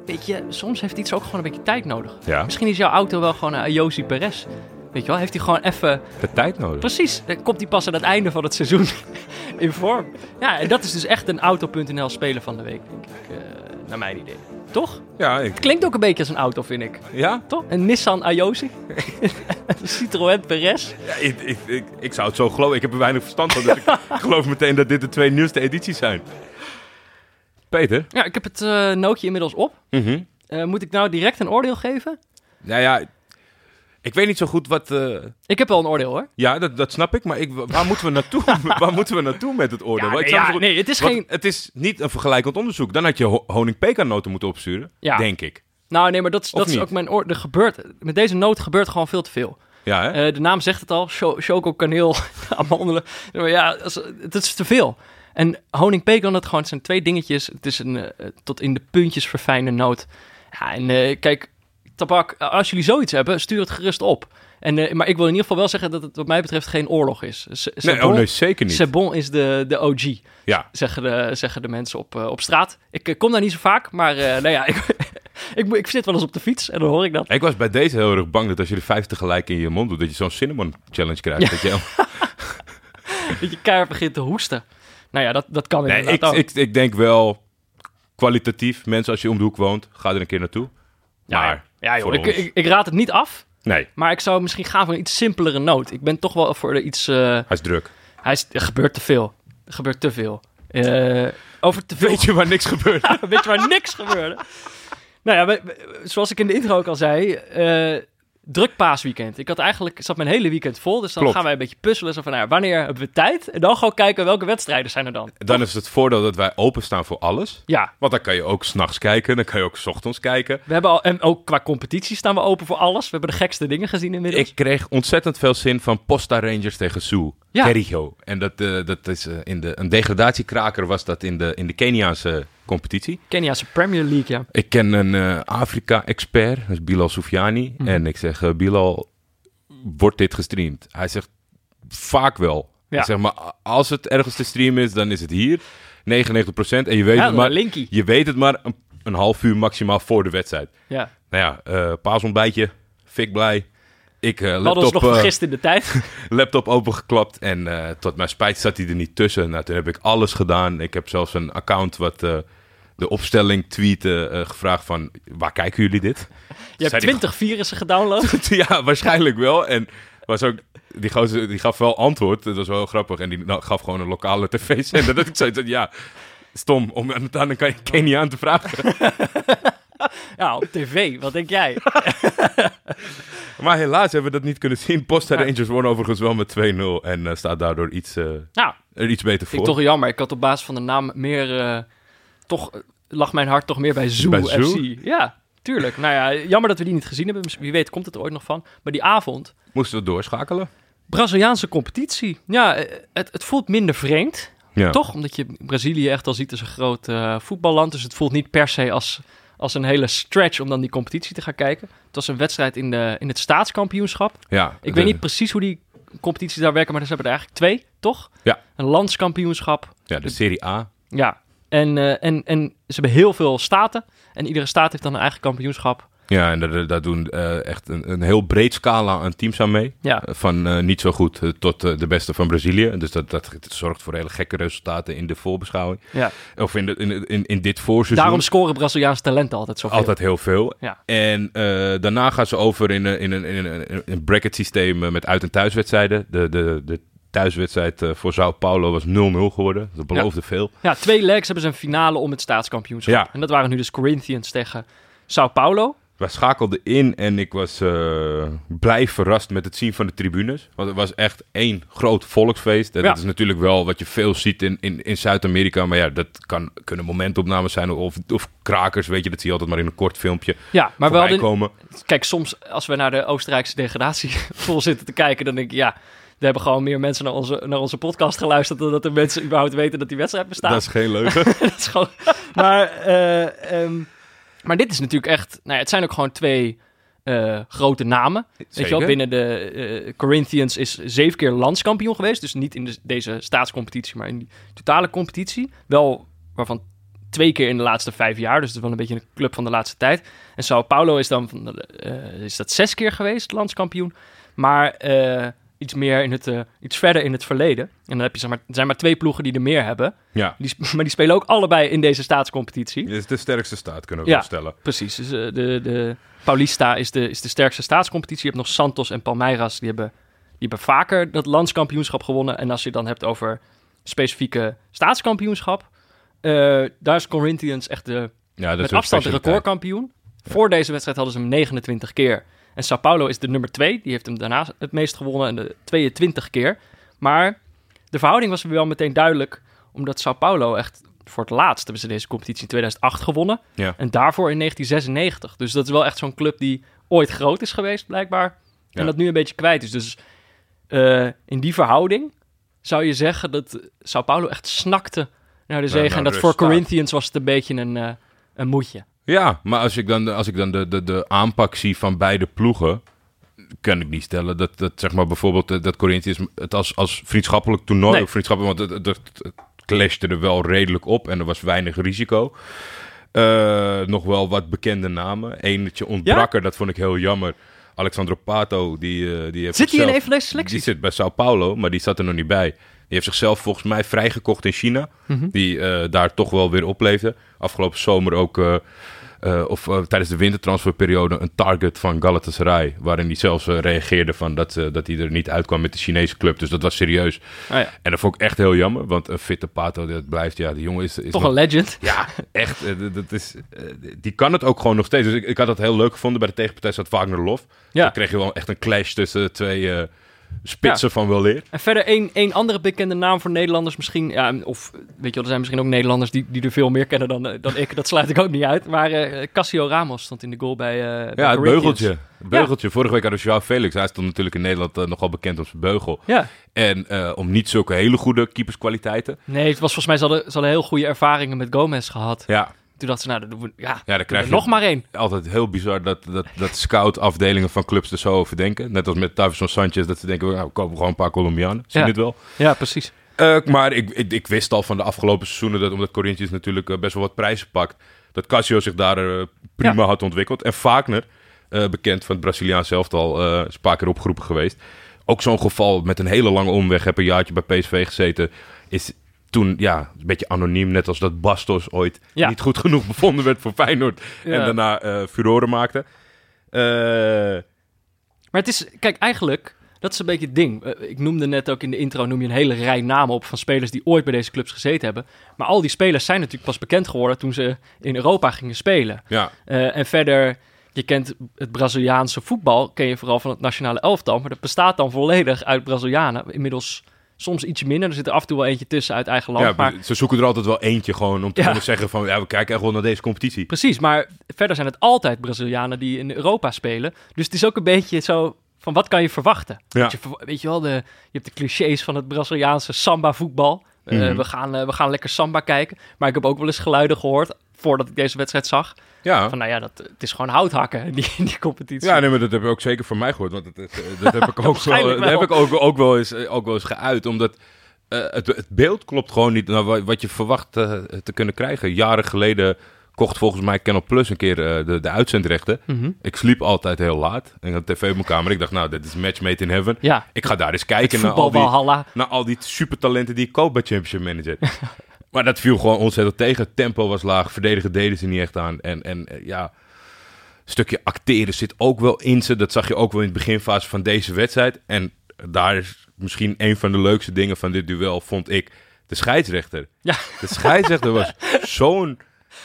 weet je, soms heeft iets ook gewoon een beetje tijd nodig. Ja, Misschien is jouw auto wel gewoon een Ayosi Perez. Weet je wel, heeft hij gewoon even... de tijd nodig. Precies, dan komt hij pas aan het einde van het seizoen [LAUGHS] in vorm. Ja, en dat is dus echt een Auto.nl speler van de week, denk ik. eh, naar mijn idee. Toch? Ja, ik, Klinkt ook een beetje als een auto, vind ik. ja? Toch? Een Nissan Ayosi. [LAUGHS] een Citroën Perez. ja ik, ik, ik, ik zou het zo geloven. Ik heb er weinig verstand van, dus ik [LAUGHS] geloof meteen dat dit de twee nieuwste edities zijn. Peter? Ja, ik heb het eh, nootje inmiddels op. Mhm. Eh, moet ik nou direct een oordeel geven? Nou ja, ik weet niet zo goed wat... eh, Ik heb wel een oordeel hoor. ja, dat, dat snap ik, maar ik, waar, moeten we naartoe, [LAUGHS] waar moeten we naartoe met het oordeel? Ja, nee, ja, goed- nee, het is geen- Het is niet een vergelijkend onderzoek. Dan had je ho honing pekannoten moeten opsturen, Ja. denk ik. Nou nee, maar dat, dat is ook mijn oordeel. Gebeurt, met deze noot gebeurt gewoon veel te veel. Ja, hè? De naam zegt het al. Cho- Choco, kaneel, amandelen. [LAUGHS] Ja, het is te veel. En honing pecan, dat gewoon, zijn twee dingetjes. Het is een eh, tot in de puntjes verfijnde noot. Ja, en eh, kijk, tabak, als jullie zoiets hebben, stuur het gerust op. En, eh, maar ik wil in ieder geval wel zeggen dat het wat mij betreft geen oorlog is. Nee, Sebon- oh nee, zeker niet. Sebon is de, de OG, Ja, zeggen de, zeggen de mensen op, eh, op straat. Ik eh, kom daar niet zo vaak, maar eh, nou ja, [LAUGHS] ik, ik, ik zit wel eens op de fiets en dan hoor ik dat. ik was bij deze heel erg bang dat als je de vijf tegelijk in je mond doet, dat je zo'n cinnamon challenge krijgt. Ja. Dat je, [LAUGHS] Dat je keihard begint te hoesten. Nou ja, dat, dat kan nee, inderdaad ik, ook. ik, ik denk wel kwalitatief. Mensen, als je om de hoek woont, ga er een keer naartoe. ja, maar ja, joh, ik, ik, ik raad het niet af, Nee, maar ik zou misschien gaan voor een iets simpelere noot. Ik ben toch wel voor de iets... eh, hij is druk. hij is, er gebeurt te veel. Er gebeurt te veel. Eh, over te veel... Weet je waar niks gebeurt? [LAUGHS] Weet je waar niks gebeurde? Nou ja, we- we- zoals ik in de intro ook al zei, eh, druk paasweekend. Ik had eigenlijk, zat mijn hele weekend vol, dus dan Klopt. gaan wij een beetje puzzelen. Zo van, nou wanneer hebben we tijd? En dan gewoon kijken welke wedstrijden zijn er dan. Dan is het voordeel dat wij openstaan voor alles. Ja, Want dan kan je ook s'nachts kijken, dan kan je ook 's ochtends kijken. we hebben al, en ook qua competitie staan we open voor alles. We hebben de gekste dingen gezien inmiddels. Ik kreeg ontzettend veel zin van Posta Rangers tegen Sioux. Ja. Kericho. En dat, eh, dat is eh, in de, een degradatiekraker was dat in de, in de Keniaanse competitie. Keniaanse Premier League, ja. Ik ken een eh, Afrika-expert, dat is Bilal Soufiani. Mhm. En ik zeg, Bilal, wordt dit gestreamd? Hij zegt, vaak wel. Ja. Ik zeg maar, als het ergens te streamen is, dan is het hier. 99% en je weet Ja, het maar, linkie. je weet het maar een, een half uur maximaal voor de wedstrijd. ja. Nou ja, paasontbijtje, fik blij. Ik We hadden ons laptop, nog eh, vergist in de tijd. [LAUGHS] laptop opengeklapt en eh, tot mijn spijt zat hij er niet tussen. Nou, toen heb ik alles gedaan. Ik heb zelfs een account wat de opstelling tweeten gevraagd van, waar kijken jullie dit? [LAUGHS] Je hebt Zei die 20 virussen gedownload. [LAUGHS] ja, waarschijnlijk wel. En was ook, die gozer die gaf wel antwoord. Dat was wel grappig. En die nou, gaf gewoon een lokale tv-zender. dat ik zei, ja, stom om aan het aan een Keniaan te vragen. ja, op tv. Wat denk jij? Maar helaas hebben we dat niet kunnen zien. Posta Ja. Rangers won overigens wel met 2-0. En eh, staat daardoor iets, eh, er iets beter voor. ik toch jammer. Ik had op basis van de naam meer... eh, toch lag mijn hart toch meer bij Zoo Bij FC. Ja, tuurlijk. Nou ja, jammer dat we die niet gezien hebben. Wie weet komt het er ooit nog van. Maar die avond... Moesten we doorschakelen? Braziliaanse competitie. Ja, het, het voelt minder vreemd. Ja. Toch? Omdat je Brazilië echt al ziet als een groot voetballand. Dus het voelt niet per se als, als een hele stretch om dan die competitie te gaan kijken. Het was een wedstrijd in, de, in het staatskampioenschap. Ja, Ik de- weet niet precies hoe die competities daar werken, maar ze hebben er eigenlijk twee, toch? Ja. Een landskampioenschap Ja, de Serie A. Ja, en, eh, en, en ze hebben heel veel staten. En iedere staat heeft dan een eigen kampioenschap. Ja, en daar, daar doen eh, echt een, een heel breed scala aan teams aan mee. Ja, Eh, Van eh, niet zo goed tot de beste van Brazilië. Dus dat, dat, zorgt voor hele gekke resultaten in de voorbeschouwing. ja. Of in, de, in, in, in dit voorseizoen. Daarom scoren Braziliaanse talenten altijd zoveel. Altijd heel veel. Ja. En daarna gaan ze over in, een- in, een, in, een, een bracket systeem met uit- en thuiswedstrijden. De, de, de thuiswedstrijd voor Sao Paulo was 0-0 geworden. Dat beloofde veel. Ja, twee legs hebben ze een finale om het staatskampioenschap. Ja. En dat waren nu dus Corinthians tegen Sao Paulo. Wij schakelden in en ik was eh, blij verrast met het zien van de tribunes. Want het was echt één groot volksfeest. En Ja. Dat is natuurlijk wel wat je veel ziet in, in, in Zuid-Amerika. Maar ja, dat kan, kunnen momentopnames zijn of, of krakers, weet je. Dat zie je altijd maar in een kort filmpje Ja, maar wel komen. Kijk, soms als we naar de Oostenrijkse degradatie [LAUGHS] vol zitten te kijken, dan denk ik, ja, er hebben gewoon meer mensen naar onze, naar onze podcast geluisterd dan dat de mensen überhaupt weten dat die wedstrijd bestaat. Dat is geen leugen. [LAUGHS] Dat is gewoon... Maar, eh, ehm, maar dit is natuurlijk echt... Nou ja, het zijn ook gewoon twee eh, grote namen. Weet je wel, Zeker. binnen de eh, Corinthians is zeven keer landskampioen geweest. Dus niet in de, deze staatscompetitie, maar in die totale competitie. Wel waarvan twee keer in de laatste vijf jaar. Dus het is wel een beetje een club van de laatste tijd. En Sao Paulo is dan van, de- eh, is dat zes keer geweest, landskampioen. Maar iets meer in het, eh, iets verder in het verleden. En dan heb je zeg maar, er zijn maar twee ploegen die er meer hebben. ja, Die, [LAUGHS] maar die spelen ook allebei in deze staatscompetitie. dit is de sterkste staat, kunnen we Ja. stellen. Precies. Dus, eh, de, de Paulista is de, is de sterkste staatscompetitie. Je hebt nog Santos en Palmeiras. Die hebben, die hebben vaker dat landskampioenschap gewonnen. En als je het dan hebt over specifieke staatskampioenschap. eh, daar is Corinthians echt de, Ja, met afstand de recordkampioen. Voor deze wedstrijd hadden ze hem 29 keer. En Sao Paulo is de nummer 2. Die heeft hem daarna het meest gewonnen. En de 22 keer. Maar de verhouding was wel meteen duidelijk. Omdat Sao Paulo echt voor het laatst hebben ze deze competitie in 2008 gewonnen. Ja. En daarvoor in 1996. Dus dat is wel echt zo'n club die ooit groot is geweest, blijkbaar. En dat nu een beetje kwijt is. Dus eh, in die verhouding zou je zeggen dat Sao Paulo echt snakte naar de zege. en dat voor. Corinthians was het een beetje een, eh, een moedje. Ja, maar als ik dan, als ik dan de, de, de aanpak zie van beide ploegen, kan ik niet stellen dat, dat zeg maar bijvoorbeeld eh, dat Corinthians het als, als vriendschappelijk toernooi, Nee. of vriendschappelijk, want het, het, clashte er wel redelijk op en er was weinig risico. Eh, nog wel wat bekende namen. Eentje ontbrak er, dat vond ik heel jammer. Alexandro Pato, die, eh, die heeft Zit hij in een selecties? Die zit bij Sao Paulo, maar die zat er nog niet bij. Die heeft zichzelf volgens mij vrijgekocht in China. Mhm. Die eh, daar toch wel weer opleefde. Afgelopen zomer ook, eh, eh, of tijdens de wintertransferperiode, een target van Galatasaray. Waarin hij zelfs reageerde van dat, dat hij er niet uitkwam met de Chinese club. Dus dat was serieus. Oh ja. En dat vond ik echt heel jammer, want een fitte Pato, dat blijft, ja, die jongen is... is Toch nog- een legend. ja, echt. dat- is, die kan het ook gewoon nog steeds. Dus ik, ik had dat heel leuk gevonden. Bij de tegenpartij zat Wagner Lof. Ja. Dan kreeg je wel echt een clash tussen twee spitsen van wel leer. En verder één, één andere bekende naam voor Nederlanders misschien. Ja, of weet je wel, er zijn misschien ook Nederlanders die, die er veel meer kennen dan, eh, dan ik. Dat sluit ik ook niet uit. Maar eh Cassio Ramos stond in de goal bij, bij Ja, het beugeltje. Het beugeltje. Vorige week hadden we Joao Felix. Hij stond natuurlijk in Nederland nogal bekend op zijn beugel. Ja. En om niet zulke hele goede keeperskwaliteiten. Nee, het was volgens mij, ze hadden, ze hadden heel goede ervaringen met Gomez gehad. Ja, Toen dachten ze, nou, dan doen we, ja, ja dan krijg je nog maar één. altijd heel bizar dat, dat, dat scout-afdelingen van clubs er zo over denken. Net als met Davison Sanchez, dat ze denken, nou, we kopen gewoon een paar Colombianen. Zie je het wel? Ja, precies. Eh, maar ik, ik, ik wist al van de afgelopen seizoenen dat omdat Corinthians natuurlijk eh, best wel wat prijzen pakt, dat Casio zich daar eh, prima Ja. had ontwikkeld. En Wagner, bekend van het Braziliaans elftal, eh is een paar keer opgeroepen geweest. Ook zo'n geval met een hele lange omweg, heb een jaartje bij PSV gezeten, is toen ja, een beetje anoniem, net als dat Bastos ooit Ja. niet goed genoeg bevonden werd voor Feyenoord en daarna eh furoren maakte. Eh, Maar het is, kijk, eigenlijk, dat is een beetje het ding. Eh, ik noemde net ook in de intro, noem je een hele rij namen op van spelers die ooit bij deze clubs gezeten hebben. Maar al die spelers zijn natuurlijk pas bekend geworden toen ze in Europa gingen spelen. ja, en verder, je kent het Braziliaanse voetbal, ken je vooral van het nationale elftal. Maar dat bestaat dan volledig uit Brazilianen. Inmiddels soms ietsje minder. Er zit er af en toe wel eentje tussen uit eigen land. ja, maar ze zoeken er altijd wel eentje gewoon om te kunnen zeggen van ja, we kijken echt wel naar deze competitie. precies, maar verder zijn het altijd Brazilianen die in Europa spelen. Dus het is ook een beetje zo van wat kan je verwachten? Ja. Je, weet je wel, de, je hebt de clichés van het Braziliaanse samba-voetbal. Eh, Mhm. we, gaan, eh, we gaan lekker samba kijken. Maar ik heb ook wel eens geluiden gehoord, voordat ik deze wedstrijd zag. Ja. Van nou ja, dat, het is gewoon houthakken, [LAUGHS] die, die competitie. Ja, nee, maar dat heb ik ook zeker van mij gehoord. Want dat, is, eh, dat heb [LAUGHS] ik ook, wel, dat heb ik ook, ook, wel eens, eh, ook wel eens geuit. Omdat eh, het, het beeld klopt gewoon niet naar wa- wat je verwacht te kunnen krijgen. Jaren geleden kocht volgens mij Canal Plus een keer de, de uitzendrechten. Mhm. Ik sliep altijd heel laat. Ik had tv op mijn kamer. Ik dacht, nou, dit is match made in heaven. Ja, Ik ga daar eens kijken naar al, die, naar al die supertalenten die ik koop bij Championship Manager. [LAUGHS] maar dat viel gewoon ontzettend tegen. Tempo was laag. Verdedigen deden ze niet echt aan. En, en eh, ja, een stukje acteren zit ook wel in ze. Dat zag je ook wel in het beginfase van deze wedstrijd. En daar is misschien een van de leukste dingen van dit duel, vond ik, de scheidsrechter. Ja. De scheidsrechter was [LAUGHS] zo'n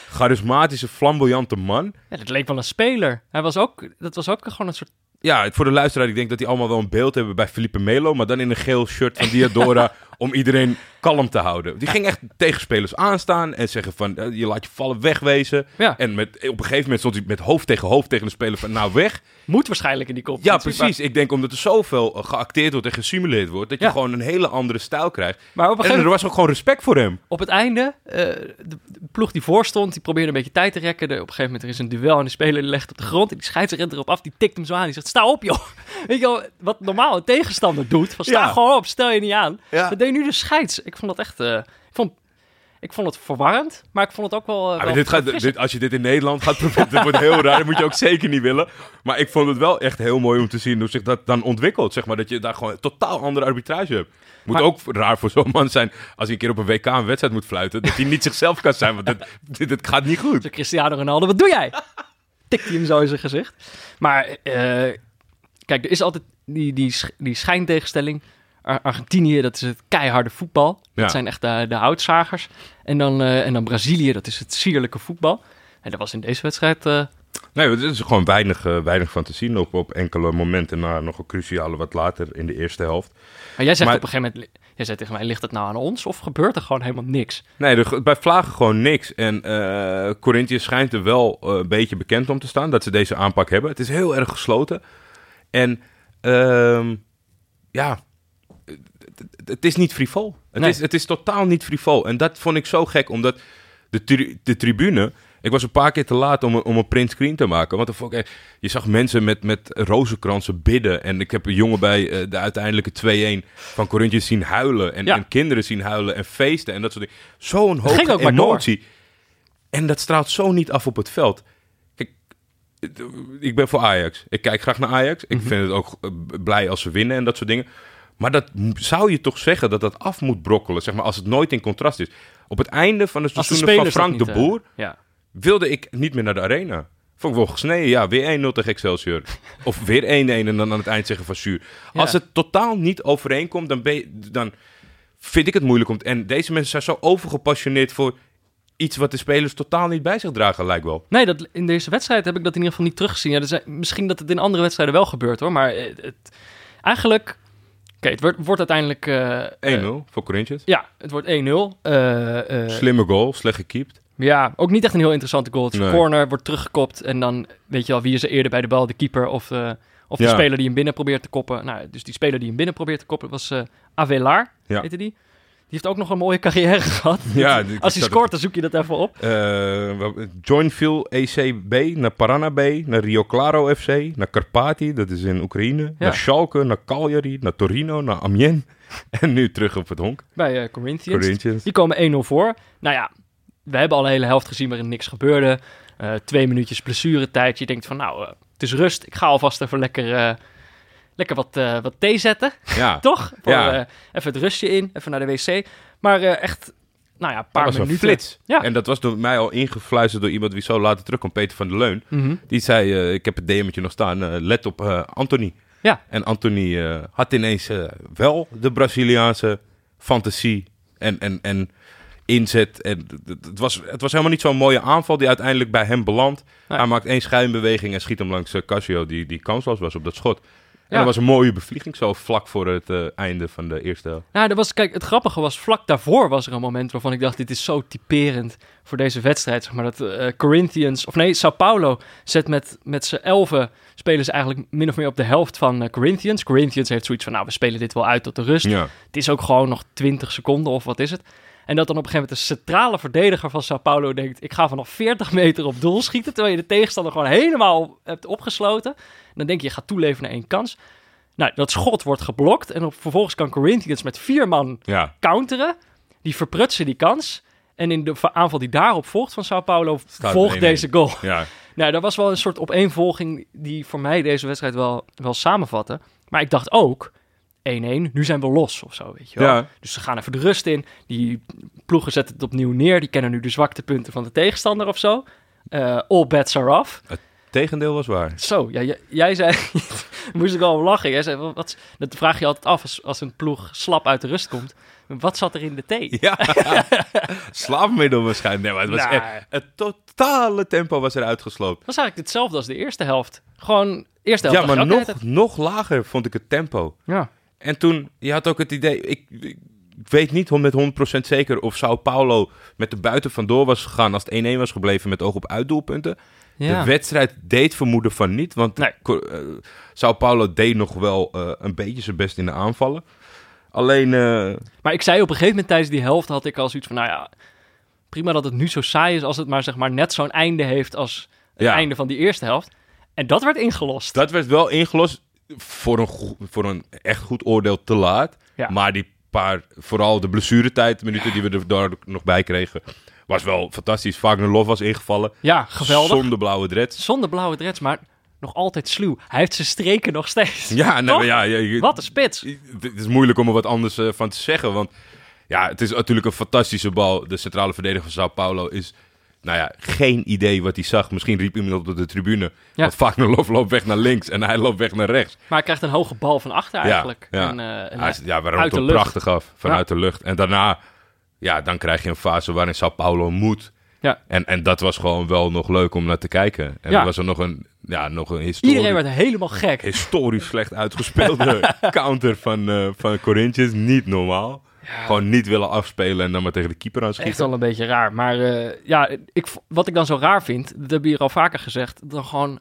charismatische, flamboyante man. Ja, dat leek wel een speler. Hij was ook, dat was ook gewoon een soort... Ja, voor de luisteraar, ik denk dat die allemaal wel een beeld hebben bij Felipe Melo, maar dan in een geel shirt van Diadora [LAUGHS] om iedereen kalm te houden. Die ging echt tegenspelers aanstaan en zeggen van, eh, je laat je vallen wegwezen. Ja, En met, op een gegeven moment stond hij met hoofd tegen hoofd tegen de speler van, nou weg. moet waarschijnlijk in die Ja, competitie. precies. Ik denk omdat er zoveel eh, geacteerd wordt en gesimuleerd wordt, dat je Ja. gewoon een hele andere stijl krijgt. Maar, op een En gegeven er moment, was ook gewoon respect voor hem. op het einde, eh, de, de ploeg die voor stond, die probeerde een beetje tijd te rekken. De- op een gegeven moment er is een duel en de speler legt op de grond. En die scheidsrechter erop af, die tikt hem zo aan. Die zegt, sta op joh. [LAUGHS] Weet je wel, wat normaal een tegenstander doet. Van, sta Ja. gewoon op, stel je niet aan. Ja. Dat deed nu de scheids. Ik vond dat echt... eh, ik, vond, ik vond het verwarrend, maar ik vond het ook wel... eh, maar wel dit gaat, verfrissend. dit, als je dit in Nederland gaat proberen, [LAUGHS] dat wordt heel raar. Dat moet je ook zeker niet willen. Maar ik vond het wel echt heel mooi om te zien hoe zich dat dan ontwikkelt. Zeg maar, dat je daar gewoon een totaal andere arbitrage hebt. Moet Maar- ook raar voor zo'n man zijn als hij een keer op een WK een wedstrijd moet fluiten. Dat hij niet zichzelf kan zijn, want dit, [LAUGHS] dit, dit gaat niet goed. Cristiano Ronaldo, wat doe jij? Tikt hij hem zo in zijn gezicht. Maar eh, kijk, er is altijd die, die, die schijntegenstelling. Ar- Argentinië, dat is het keiharde voetbal. Ja. Dat zijn echt de, de houtzagers. En dan, eh, en dan Brazilië, dat is het sierlijke voetbal. En dat was in deze wedstrijd... eh, Nee, het is gewoon weinig, eh, weinig van te zien op, op enkele momenten na nog een cruciale wat later in de eerste helft. maar jij zegt Maar- op een gegeven moment... Jij zei tegen mij, ligt het nou aan ons? Of gebeurt er gewoon helemaal niks? Nee, er, bij Vlagen gewoon niks. En eh Corinthians schijnt er wel een beetje bekend om te staan dat ze deze aanpak hebben. Het is heel erg gesloten. En ehm, ja, het- is niet frivol. Het, Nee. is, het is totaal niet frivol. En dat vond ik zo gek, omdat de, tri- de tribune... Ik was een paar keer te laat om, een- om een print screen te maken. Want ik, echt- je zag mensen met, met rozenkransen bidden. En ik heb een jongen bij eh, de uiteindelijke 2-1 van Corinthians zien huilen. En, Ja. en kinderen zien huilen en feesten en dat soort dingen. Zo'n hoge emotie. En dat straalt zo niet af op het veld. Kijk, ik ben voor Ajax. Ik kijk graag naar Ajax. Ik Mhm. vind het ook eh, blij als ze winnen en dat soort dingen. Maar dat zou je toch zeggen dat dat af moet brokkelen, zeg maar, als het nooit in contrast is. Op het einde van de de seizoenen van Frank de eh, Boer ja. wilde ik niet meer naar de arena. Vond ik wel gesneden. Ja, weer 1-0 tegen Excelsior. [LAUGHS] of weer 1-1 en dan aan het eind zeggen van zuur. Ja. Als het totaal niet overeenkomt, dan, ben je, dan vind ik het moeilijk om... En deze mensen zijn zo overgepassioneerd voor iets wat de spelers totaal niet bij zich dragen, lijkt wel. Nee, dat, in deze wedstrijd heb ik dat in ieder geval niet teruggezien. Ja, misschien dat het in andere wedstrijden wel gebeurt hoor. Maar het, het- eigenlijk... Oké, het wordt, wordt uiteindelijk... eh, 1-0 eh, voor Corinthians. ja, het wordt 1-0. Eh, Slimme goal, slecht gekiept. ja, ook niet echt een heel interessante goal. Het is een Nee. corner, wordt teruggekopt. En dan weet je wel wie is er eerder bij de bal. De keeper of, of de speler die hem binnen probeert te koppen. Nou, dus die speler die hem binnen probeert te koppen was Avelar, Ja. heette die. Die heeft ook nog een mooie carrière [LAUGHS] gehad. Ja, Als hij scoort, dan zoek je dat even op. Eh, Joinville ECB, naar Parana B, naar Rio Claro FC, naar Karpati, dat is in Oekraïne, naar Schalke, naar Cagliari, naar Torino, naar Amiens. [LAUGHS] En nu terug op het honk. Bij eh, Corinthians. Corinthians. Die komen 1-0 voor. Nou ja, we hebben al een hele helft gezien waarin niks gebeurde. Eh, twee minuutjes blessuretijd. Je denkt van, nou, het is rust. Ik ga alvast even lekker, lekker wat, eh, wat thee zetten. Ja, [LAUGHS] Toch? Voor, Ja. eh, even het rustje in, even naar de wc. Maar eh, echt, nou ja, een dat paar was een minuten. flits. Ja. En dat was door mij al ingefluisterd door iemand wie zo later terugkomt, Peter van der Leun. Mhm. Die zei, ik heb het DM'tje nog staan, let op Anthony. Ja. En Anthony had ineens wel de Braziliaanse fantasie en, en, en inzet. En het- was, het was helemaal niet zo'n mooie aanval die uiteindelijk bij hem belandt. Hij maakt één schijnbeweging en schiet hem langs Casio, die, die kansloos was op dat schot. En Ja. dat was een mooie bevlieging, zo vlak voor het eh, einde van de eerste helft. Nou, dat was, kijk, het grappige was, vlak daarvoor was er een moment waarvan ik dacht, dit is zo typerend voor deze wedstrijd. Zeg maar dat eh, Corinthians, of nee, Sao Paulo zet met, met z'n elfen, spelen ze eigenlijk min of meer op de helft van eh, Corinthians. Corinthians heeft zoiets van, nou, we spelen dit wel uit tot de rust. Ja. Het is ook gewoon nog 20 seconden of wat is het. En dat dan op een gegeven moment de centrale verdediger van Sao Paulo denkt... ik ga vanaf 40 meter op doel schieten... terwijl je de tegenstander gewoon helemaal hebt opgesloten. En dan denk je, je gaat toeleveren naar één kans. Nou, dat schot wordt geblokt en op, vervolgens kan Corinthians met vier man Ja, counteren. Die verprutsen die kans. En in de va- aanval die daarop volgt van Sao Paulo, Staat volgt 1-1. deze goal. ja. Nou, dat was wel een soort opeenvolging die voor mij deze wedstrijd wel, wel samenvatte. Maar ik dacht ook, 1-1, nu zijn we los of zo, weet je wel. Ja. Dus ze gaan even de rust in. Die ploegen zetten het opnieuw neer. Die kennen nu de zwaktepunten van de tegenstander of zo. Eh, all bets are off. Tegendeel was waar. Zo, ja, j- jij zei, [LAUGHS] moest ik al om lachen. Jij zei, wat, dat vraag je altijd af als, als een ploeg slap uit de rust komt. Wat zat er in de thee? Ja, [LAUGHS] slaapmiddel waarschijnlijk. Nee, maar het, was Nou. echt, het totale tempo was er uitgesloopt. Dat was eigenlijk hetzelfde als de eerste helft. Gewoon, eerste helft. Ja, maar nog, nog lager vond ik het tempo. Ja. En toen, je had ook het idee, ik, ik weet niet met 100% zeker of Sao Paulo met de buiten vandoor was gegaan als het 1-1 was gebleven met oog op uitdoelpunten. Ja. De wedstrijd deed vermoeden van niet, want Nee. Eh, Sao Paulo deed nog wel eh, een beetje zijn best in de aanvallen. Alleen, eh, Maar ik zei op een gegeven moment tijdens die helft had ik al zoiets van, nou ja, prima dat het nu zo saai is als het maar zeg maar net zo'n einde heeft als het Ja. einde van die eerste helft. En dat werd ingelost. dat werd wel ingelost voor een, voor een echt goed oordeel te laat. Ja. Maar die paar, vooral de blessuretijd, minuten die we er daar nog bij kregen, was wel fantastisch. Wagner Love was ingevallen. Ja, geweldig. Zonder blauwe dreads. Zonder blauwe dreads, maar nog altijd sluw. Hij heeft zijn streken nog steeds. Ja, nee, maar ja, ja, je- Wat een spits. Het is moeilijk om er wat anders eh, van te zeggen. Want ja, het is natuurlijk een fantastische bal. De centrale verdediger van Sao Paulo is, nou ja, geen idee wat hij zag. Misschien riep iemand op de tribune. Ja. Want Wagner loopt weg naar links en hij loopt weg naar rechts. Maar hij krijgt een hoge bal van achter eigenlijk. Ja, ja. En, eh, en Hij is- ja, we hem prachtig af vanuit de lucht. En daarna, ja, dan krijg je een fase waarin Sao Paulo moet. Ja. En, en dat was gewoon wel nog leuk om naar te kijken. En Ja. was er nog een, ja, nog een historisch, Iedereen werd helemaal gek. historisch slecht uitgespeelde [LAUGHS] counter van, eh van Corinthians. Niet normaal. Gewoon niet willen afspelen en dan maar tegen de keeper aan Echt wel een beetje raar. Maar eh, ja, ik, wat ik dan zo raar vind, dat hebben we hier al vaker gezegd, dan gewoon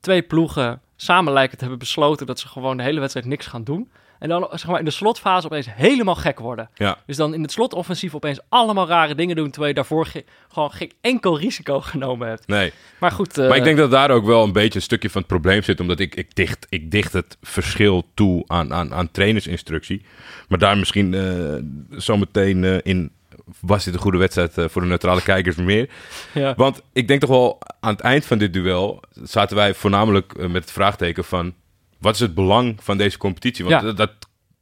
twee ploegen samen lijken te hebben besloten dat ze gewoon de hele wedstrijd niks gaan doen. En dan zeg maar in de slotfase opeens helemaal gek worden. Ja, Dus dan in het slotoffensief opeens allemaal rare dingen doen, terwijl je daarvoor ge- gewoon geen enkel risico [LAUGHS] genomen hebt. nee. Maar goed, eh, Maar ik denk dat daar ook wel een beetje een stukje van het probleem zit. Omdat ik, ik, dicht, ik dicht het verschil toe aan, aan, aan trainersinstructie. Maar daar misschien eh zometeen eh, in... Was dit een goede wedstrijd eh, voor de neutrale kijkers meer? [LAUGHS] ja. Want ik denk toch wel aan het eind van dit duel... zaten wij voornamelijk eh, met het vraagteken van... wat is het belang van deze competitie? Want Ja. dat, dat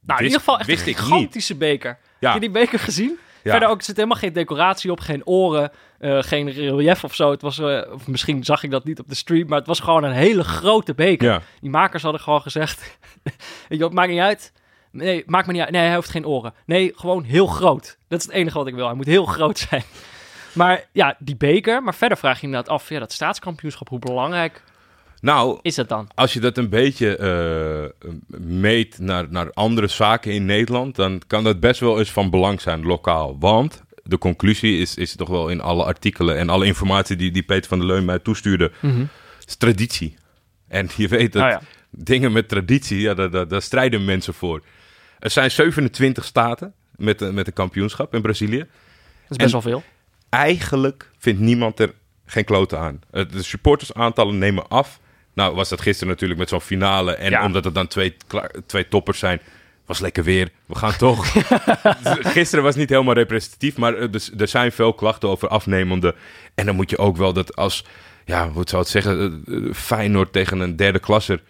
Nou, in ieder geval echt een gigantische beker. Ja. Heb je die beker gezien? Ja. Verder ook, er zit helemaal geen decoratie op, geen oren, eh, geen relief of zo. Het was, eh, of misschien zag ik dat niet op de stream, maar het was gewoon een hele grote beker. Ja. Die makers hadden gewoon gezegd, [LAUGHS] maakt niet uit. Nee, maakt me niet uit. Nee, hij heeft geen oren. Nee, gewoon heel groot. Dat is het enige wat ik wil. Hij moet heel [LAUGHS] groot zijn. Maar ja, die beker. Maar verder vraag je je inderdaad af, ja, dat staatskampioenschap, hoe belangrijk Nou, is dan? als je dat een beetje eh, meet naar, naar andere zaken in Nederland, dan kan dat best wel eens van belang zijn lokaal. Want de conclusie is, is toch wel in alle artikelen en alle informatie die, die Peter van der Leun mij toestuurde, is traditie. En je weet dat Oh ja. dingen met traditie, ja, daar, daar, daar strijden mensen voor. Er zijn 27 staten met, een- met een kampioenschap in Brazilië. Dat is best En- wel veel. Eigenlijk vindt niemand er geen kloten aan. Eh, De supportersaantallen nemen af. Nou, was dat gisteren natuurlijk met zo'n finale. En Ja. omdat het dan twee, twee toppers zijn, was lekker weer. We gaan toch. [LAUGHS] gisteren was niet helemaal representatief, maar er, er zijn veel klachten over afnemende. En dan moet je ook wel dat als, ja, hoe zou het zeggen, eh, eh, Feyenoord tegen een derde klasser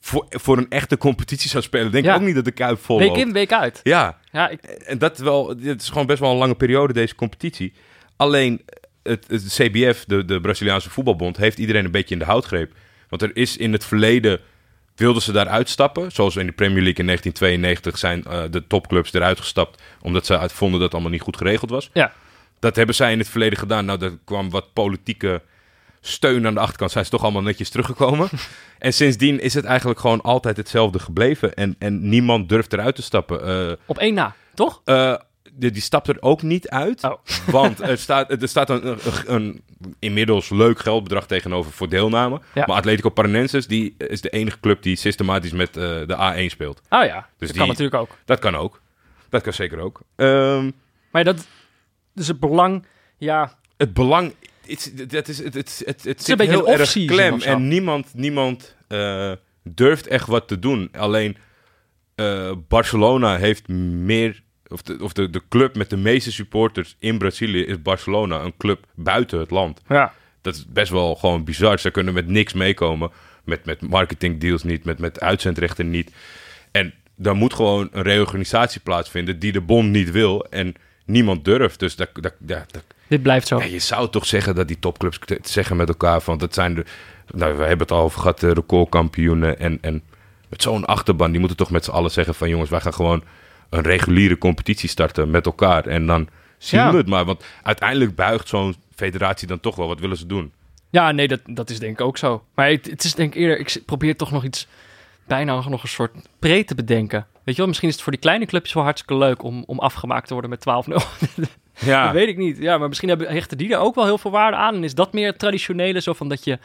voor, voor een echte competitie zou spelen. Denk Ja. ik ook niet dat de Kuip vol Week in, week uit. Ja, Ja, ik, en dat wel, het is gewoon best wel een lange periode, deze competitie. Alleen het, het CBF, de, de Braziliaanse voetbalbond, heeft iedereen een beetje in de houtgreep. Want er is in het verleden, wilden ze daar uitstappen. Zoals in de Premier League in 1992 zijn eh, de topclubs eruit gestapt. Omdat ze uit vonden dat het allemaal niet goed geregeld was. ja. Dat hebben zij in het verleden gedaan. Nou, er kwam wat politieke steun aan de achterkant. Zijn ze toch allemaal netjes teruggekomen. [LAUGHS] en sindsdien is het eigenlijk gewoon altijd hetzelfde gebleven. En, en niemand durft eruit te stappen. Eh, Op één na, toch? eh, die, die stapt er ook niet uit. Oh. [LAUGHS] Want er staat, er staat een, een, een inmiddels leuk geldbedrag tegenover voor deelname. Ja. Maar Atletico Paranenses die is de enige club die systematisch met eh, de A1 speelt. Oh ja, dat die- kan natuurlijk ook. Dat kan ook. Dat kan zeker ook. Ehm, Maar dat, dus het belang, ja, het belang... Het, dat is, het, het, het, het zit heel erg klem. En niemand, niemand eh, durft echt wat te doen. Alleen eh, Barcelona heeft meer... Of, de, of de, de club met de meeste supporters in Brazilië is Barcelona. Een club buiten het land. Ja. Dat is best wel gewoon bizar. Ze kunnen met niks meekomen. Met, met marketingdeals niet, met, met uitzendrechten niet. En daar moet gewoon een reorganisatie plaatsvinden die de bond niet wil. En niemand durft. Dus dat, dat, Dit blijft zo. ja, je zou toch zeggen dat die topclubs zeggen met elkaar van dat zijn de, nou, we hebben het al over gehad, de recordkampioenen en, en met zo'n achterban, die moeten toch met z'n allen zeggen van jongens, wij gaan gewoon een reguliere competitie starten met elkaar en dan zien Ja. we het maar, want uiteindelijk buigt zo'n federatie dan toch wel, wat willen ze doen? Ja, nee, dat, dat is denk ik ook zo. Maar het, het is denk ik eerder, ik probeer toch nog iets, bijna nog een soort pre te bedenken. Weet je wel, misschien is het voor die kleine clubjes wel hartstikke leuk om, om afgemaakt te worden met 12-0. [LAUGHS] Ja, Dat weet ik niet. Ja, maar misschien hebben, hechten die er ook wel heel veel waarde aan. En is dat meer traditionele, zo van dat je,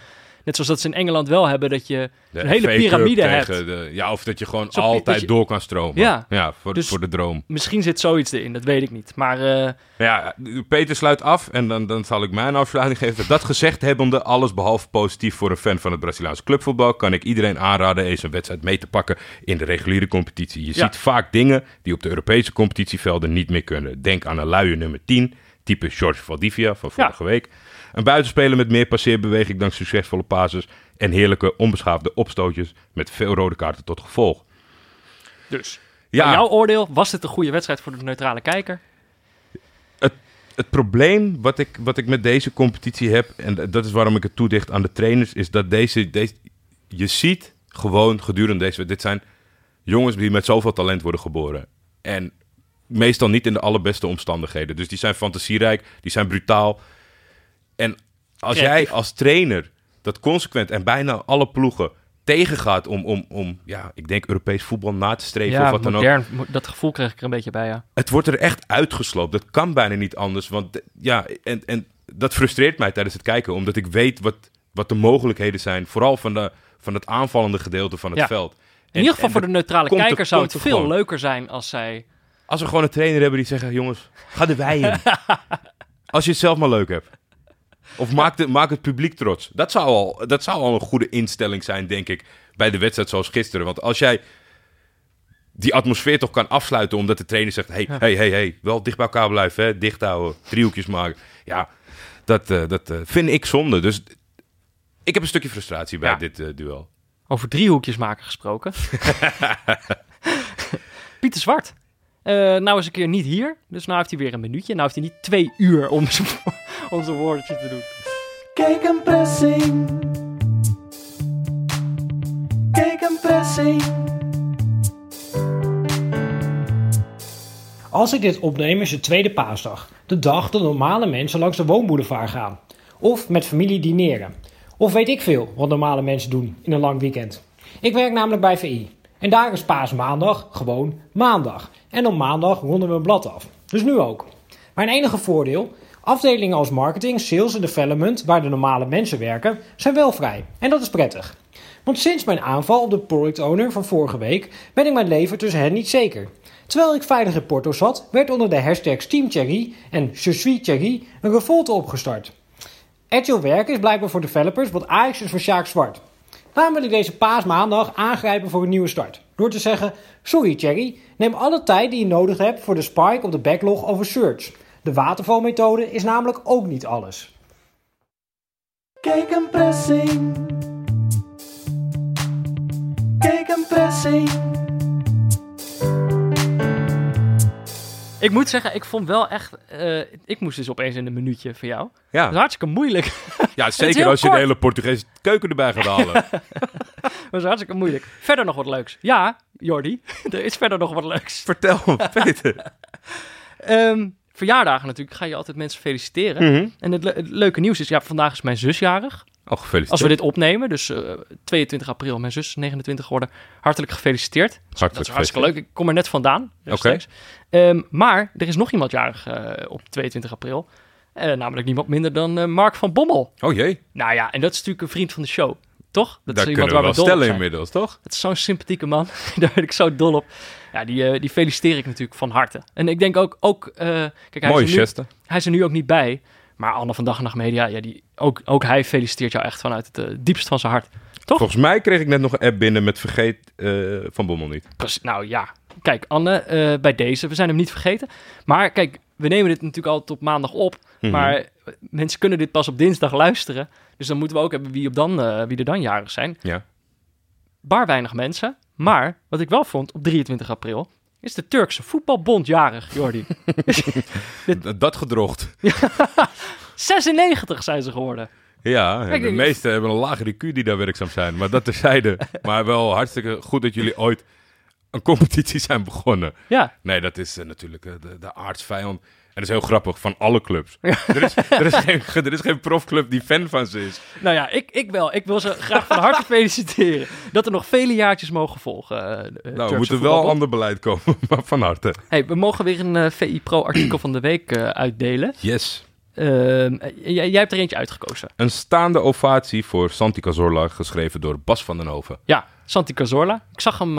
net zoals dat ze in Engeland wel hebben, dat je de een hele piramide hebt. De, ja, of dat je gewoon Zo altijd je- door kan stromen. Ja. voor, Dus- voor de droom. Misschien zit zoiets erin, dat weet ik niet. Maar eh, Ja, Peter sluit af en dan, dan zal ik mijn afsluiting geven. Dat gezegd hebbende, alles behalve positief voor een fan van het Braziliaanse clubvoetbal, kan ik iedereen aanraden eens een wedstrijd mee te pakken in de reguliere competitie. Je Ja. ziet vaak dingen die op de Europese competitievelden niet meer kunnen. Denk aan een luie nummer 10, type George Valdivia van vorige week. Een buitenspeler met meer passeerbeweging dan succesvolle passes en heerlijke onbeschaafde opstootjes met veel rode kaarten tot gevolg. dus, Ja, jouw oordeel, was dit een goede wedstrijd voor de neutrale kijker? het probleem wat ik, wat ik met deze competitie heb, en dat is waarom ik het toedicht aan de trainers, is dat deze, deze je ziet gewoon gedurende deze, dit zijn jongens die met zoveel talent worden geboren. En meestal niet in de allerbeste omstandigheden. Dus die zijn fantasierijk, die zijn brutaal. En als jij als trainer dat consequent en bijna alle ploegen tegengaat om, om, om ja, ik denk Europees voetbal na te streven of wat dan ook dat gevoel kreeg ik er een beetje bij, ja. het wordt er echt uitgesloopt. Dat kan bijna niet anders. Want ja, en, en dat frustreert mij tijdens het kijken, omdat ik weet wat, wat de mogelijkheden zijn. Vooral van, de, van het aanvallende gedeelte van het Ja. veld. In ieder geval voor de neutrale er- kijker zou het veel gewoon. leuker zijn als zij... Als we gewoon een trainer hebben die zegt: jongens, ga de wei in. [LAUGHS] als je het zelf maar leuk hebt. Of maak, de, maak het publiek trots. Dat zou, al, dat zou al een goede instelling zijn, denk ik, bij de wedstrijd zoals gisteren. Want als jij die atmosfeer toch kan afsluiten omdat de trainer zegt... hey, hey, hey, hey, wel dicht bij elkaar blijven, hè? dicht houden, driehoekjes maken. Ja, dat, eh, dat eh, vind ik zonde. Dus ik heb een stukje frustratie bij Ja. dit eh, duel. Over driehoekjes maken gesproken. [LAUGHS] Pieter Zwart. Eh, nou is een keer niet hier. Dus nou heeft hij weer een minuutje. Nou heeft hij niet twee uur om [LAUGHS] zijn, om woordje te doen. Kijk een pressing. Kijk een pressing. Als ik dit opneem is het tweede paasdag. De dag dat normale mensen langs de woonboulevard gaan. Of met familie dineren. Of weet ik veel wat normale mensen doen in een lang weekend. Ik werk namelijk bij VI. En daar is paasmaandag gewoon maandag. En op maandag ronden we een blad af. Dus nu ook. Mijn enige voordeel... Afdelingen als marketing, sales en development, waar de normale mensen werken, zijn wel vrij. En dat is prettig. Want sinds mijn aanval op de product owner van vorige week ben ik mijn leven tussen hen niet zeker. Terwijl ik veilig in Porto zat, werd onder de hashtags Team Thierry en Je suis Thierry een revolte opgestart. Agile werken is blijkbaar voor developers wat Ajax is voor Sjaak Zwart. Daarom wil ik deze paasmaandag aangrijpen voor een nieuwe start. Door te zeggen, sorry Thierry, neem alle tijd die je nodig hebt voor de spike op de backlog over search. De watervalmethode is namelijk ook niet alles. Kijk een pressing. Kijk een pressing. Ik moet zeggen, ik vond wel echt... eh, ik moest dus opeens in een minuutje van jou. Dat Ja, is hartstikke moeilijk. ja [LAUGHS] zeker als je kort. de hele Portugese keuken erbij gaat halen. [LAUGHS] Dat is hartstikke moeilijk. Verder nog wat leuks. Ja, Jordi, [LAUGHS] er is verder nog wat leuks. Vertel, Peter. Ehm, verjaardagen natuurlijk ga je altijd mensen feliciteren. Mhm. En het, le- het leuke nieuws is, ja, vandaag is mijn zus jarig. Oh, gefeliciteerd. Als we dit opnemen, dus eh, 22 april, mijn zus is 29 geworden. Hartelijk gefeliciteerd. Hartelijk Dat is hartstikke leuk. Ik kom er net vandaan. rechtstreeks. Oké. Ehm, maar er is nog iemand jarig eh, op 22 april. Eh, namelijk niemand minder dan eh, Mark van Bommel. Oh jee, Nou ja, en dat is natuurlijk een vriend van de show. Toch? Dat daar is kunnen we wel dol op stellen zijn. inmiddels, toch? Het is zo'n sympathieke man. [LAUGHS] Daar ben ik zo dol op. Ja, die, eh, die feliciteer ik natuurlijk van harte. En ik denk ook... ook eh, kijk, hij Mooie is, nu, hij is er nu ook niet bij. Maar Anne van Dag en Nacht Media, ja, die, ook, ook hij feliciteert jou echt vanuit het eh, diepst van zijn hart. Toch? Volgens mij kreeg ik net nog een app binnen met vergeet eh, Van Bommel niet. Precies, Nou ja, kijk Anne, eh, bij deze, we zijn hem niet vergeten. Maar kijk, we nemen dit natuurlijk altijd op maandag op. Mhm. Maar mensen kunnen dit pas op dinsdag luisteren. Dus dan moeten we ook hebben wie, op dan, wie er dan jarig zijn. Ja. Bar weinig mensen. Maar wat ik wel vond op 23 april... is de Turkse voetbalbond jarig, Jordi. [LAUGHS] Dat gedrocht. 96 [LAUGHS] zijn ze geworden. Ja, Kijk, de meesten hebben een lagere IQ die daar werkzaam zijn. Maar dat terzijde. [LAUGHS] maar wel hartstikke goed dat jullie ooit een competitie zijn begonnen. Ja, Nee, dat is eh, natuurlijk eh, de, de aardsvijand. Dat is heel grappig, van alle clubs. Er, is, er, is geen, [LAUGHS] er is geen profclub die fan van ze is. nou ja, ik, ik wel. Ik wil ze graag van harte [LAUGHS] feliciteren. Dat er nog vele jaartjes mogen volgen. eh, eh, Nou, Turkse er moet er wel ander beleid komen, [LAUGHS] maar van harte. Hey, we mogen weer een eh, VI Pro artikel van de week uitdelen. Yes. Ehm, eh, jij, hebt er eentje uitgekozen. Een staande ovatie voor Santi Cazorla, geschreven door Bas van den Hoven. Ja, Santi Cazorla. Ik zag hem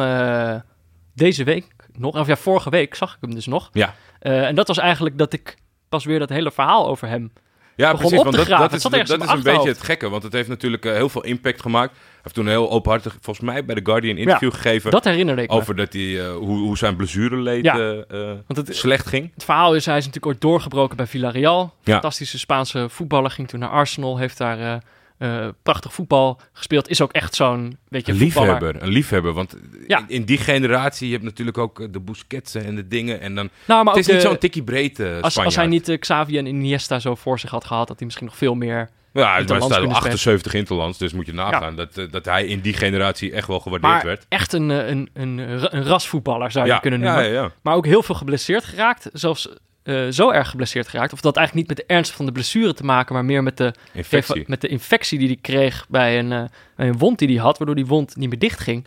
deze week nog, of ja, vorige week zag ik hem dus nog. Ja, Eh, en dat was eigenlijk dat ik pas weer dat hele verhaal over hem. ja Begon precies. op Want te dat, dat is, dat, een beetje het gekke, want het heeft natuurlijk eh, heel veel impact gemaakt. Hij heeft toen heel openhartig, volgens mij bij The Guardian, interview gegeven. Dat herinnerde ik me. over dat hij, eh, hoe, hoe zijn blessure Ja. uh, Want het, slecht ging. het verhaal is, hij is natuurlijk ooit doorgebroken bij Villarreal. Fantastische Spaanse voetballer. Ging toen naar Arsenal. Heeft daar eh, eh, prachtig voetbal gespeeld. Is ook echt zo'n, weet je, Een voetballer. liefhebber, een liefhebber. Want Ja. in, in die generatie, je hebt natuurlijk ook eh, de Busquetsen en de dingen. En dan, Nou, maar het is niet de- zo'n tikkie breed eh als, hij niet eh, Xavi en Iniesta zo voor zich had gehad, had hij misschien nog veel meer... Ja, hij staat op kunnen 78 interlands, dus moet je nagaan dat, eh, dat hij in die generatie echt wel gewaardeerd Maar werd. echt een, eh, een, een, een rasvoetballer zou je ja, kunnen noemen. Maar ook heel veel geblesseerd geraakt. Zelfs eh, zo erg geblesseerd geraakt. Of dat eigenlijk niet met de ernst van de blessure te maken, maar meer met de, Infectie. met de infectie die hij kreeg bij een, eh, bij een wond die hij had, waardoor die wond niet meer dicht ging.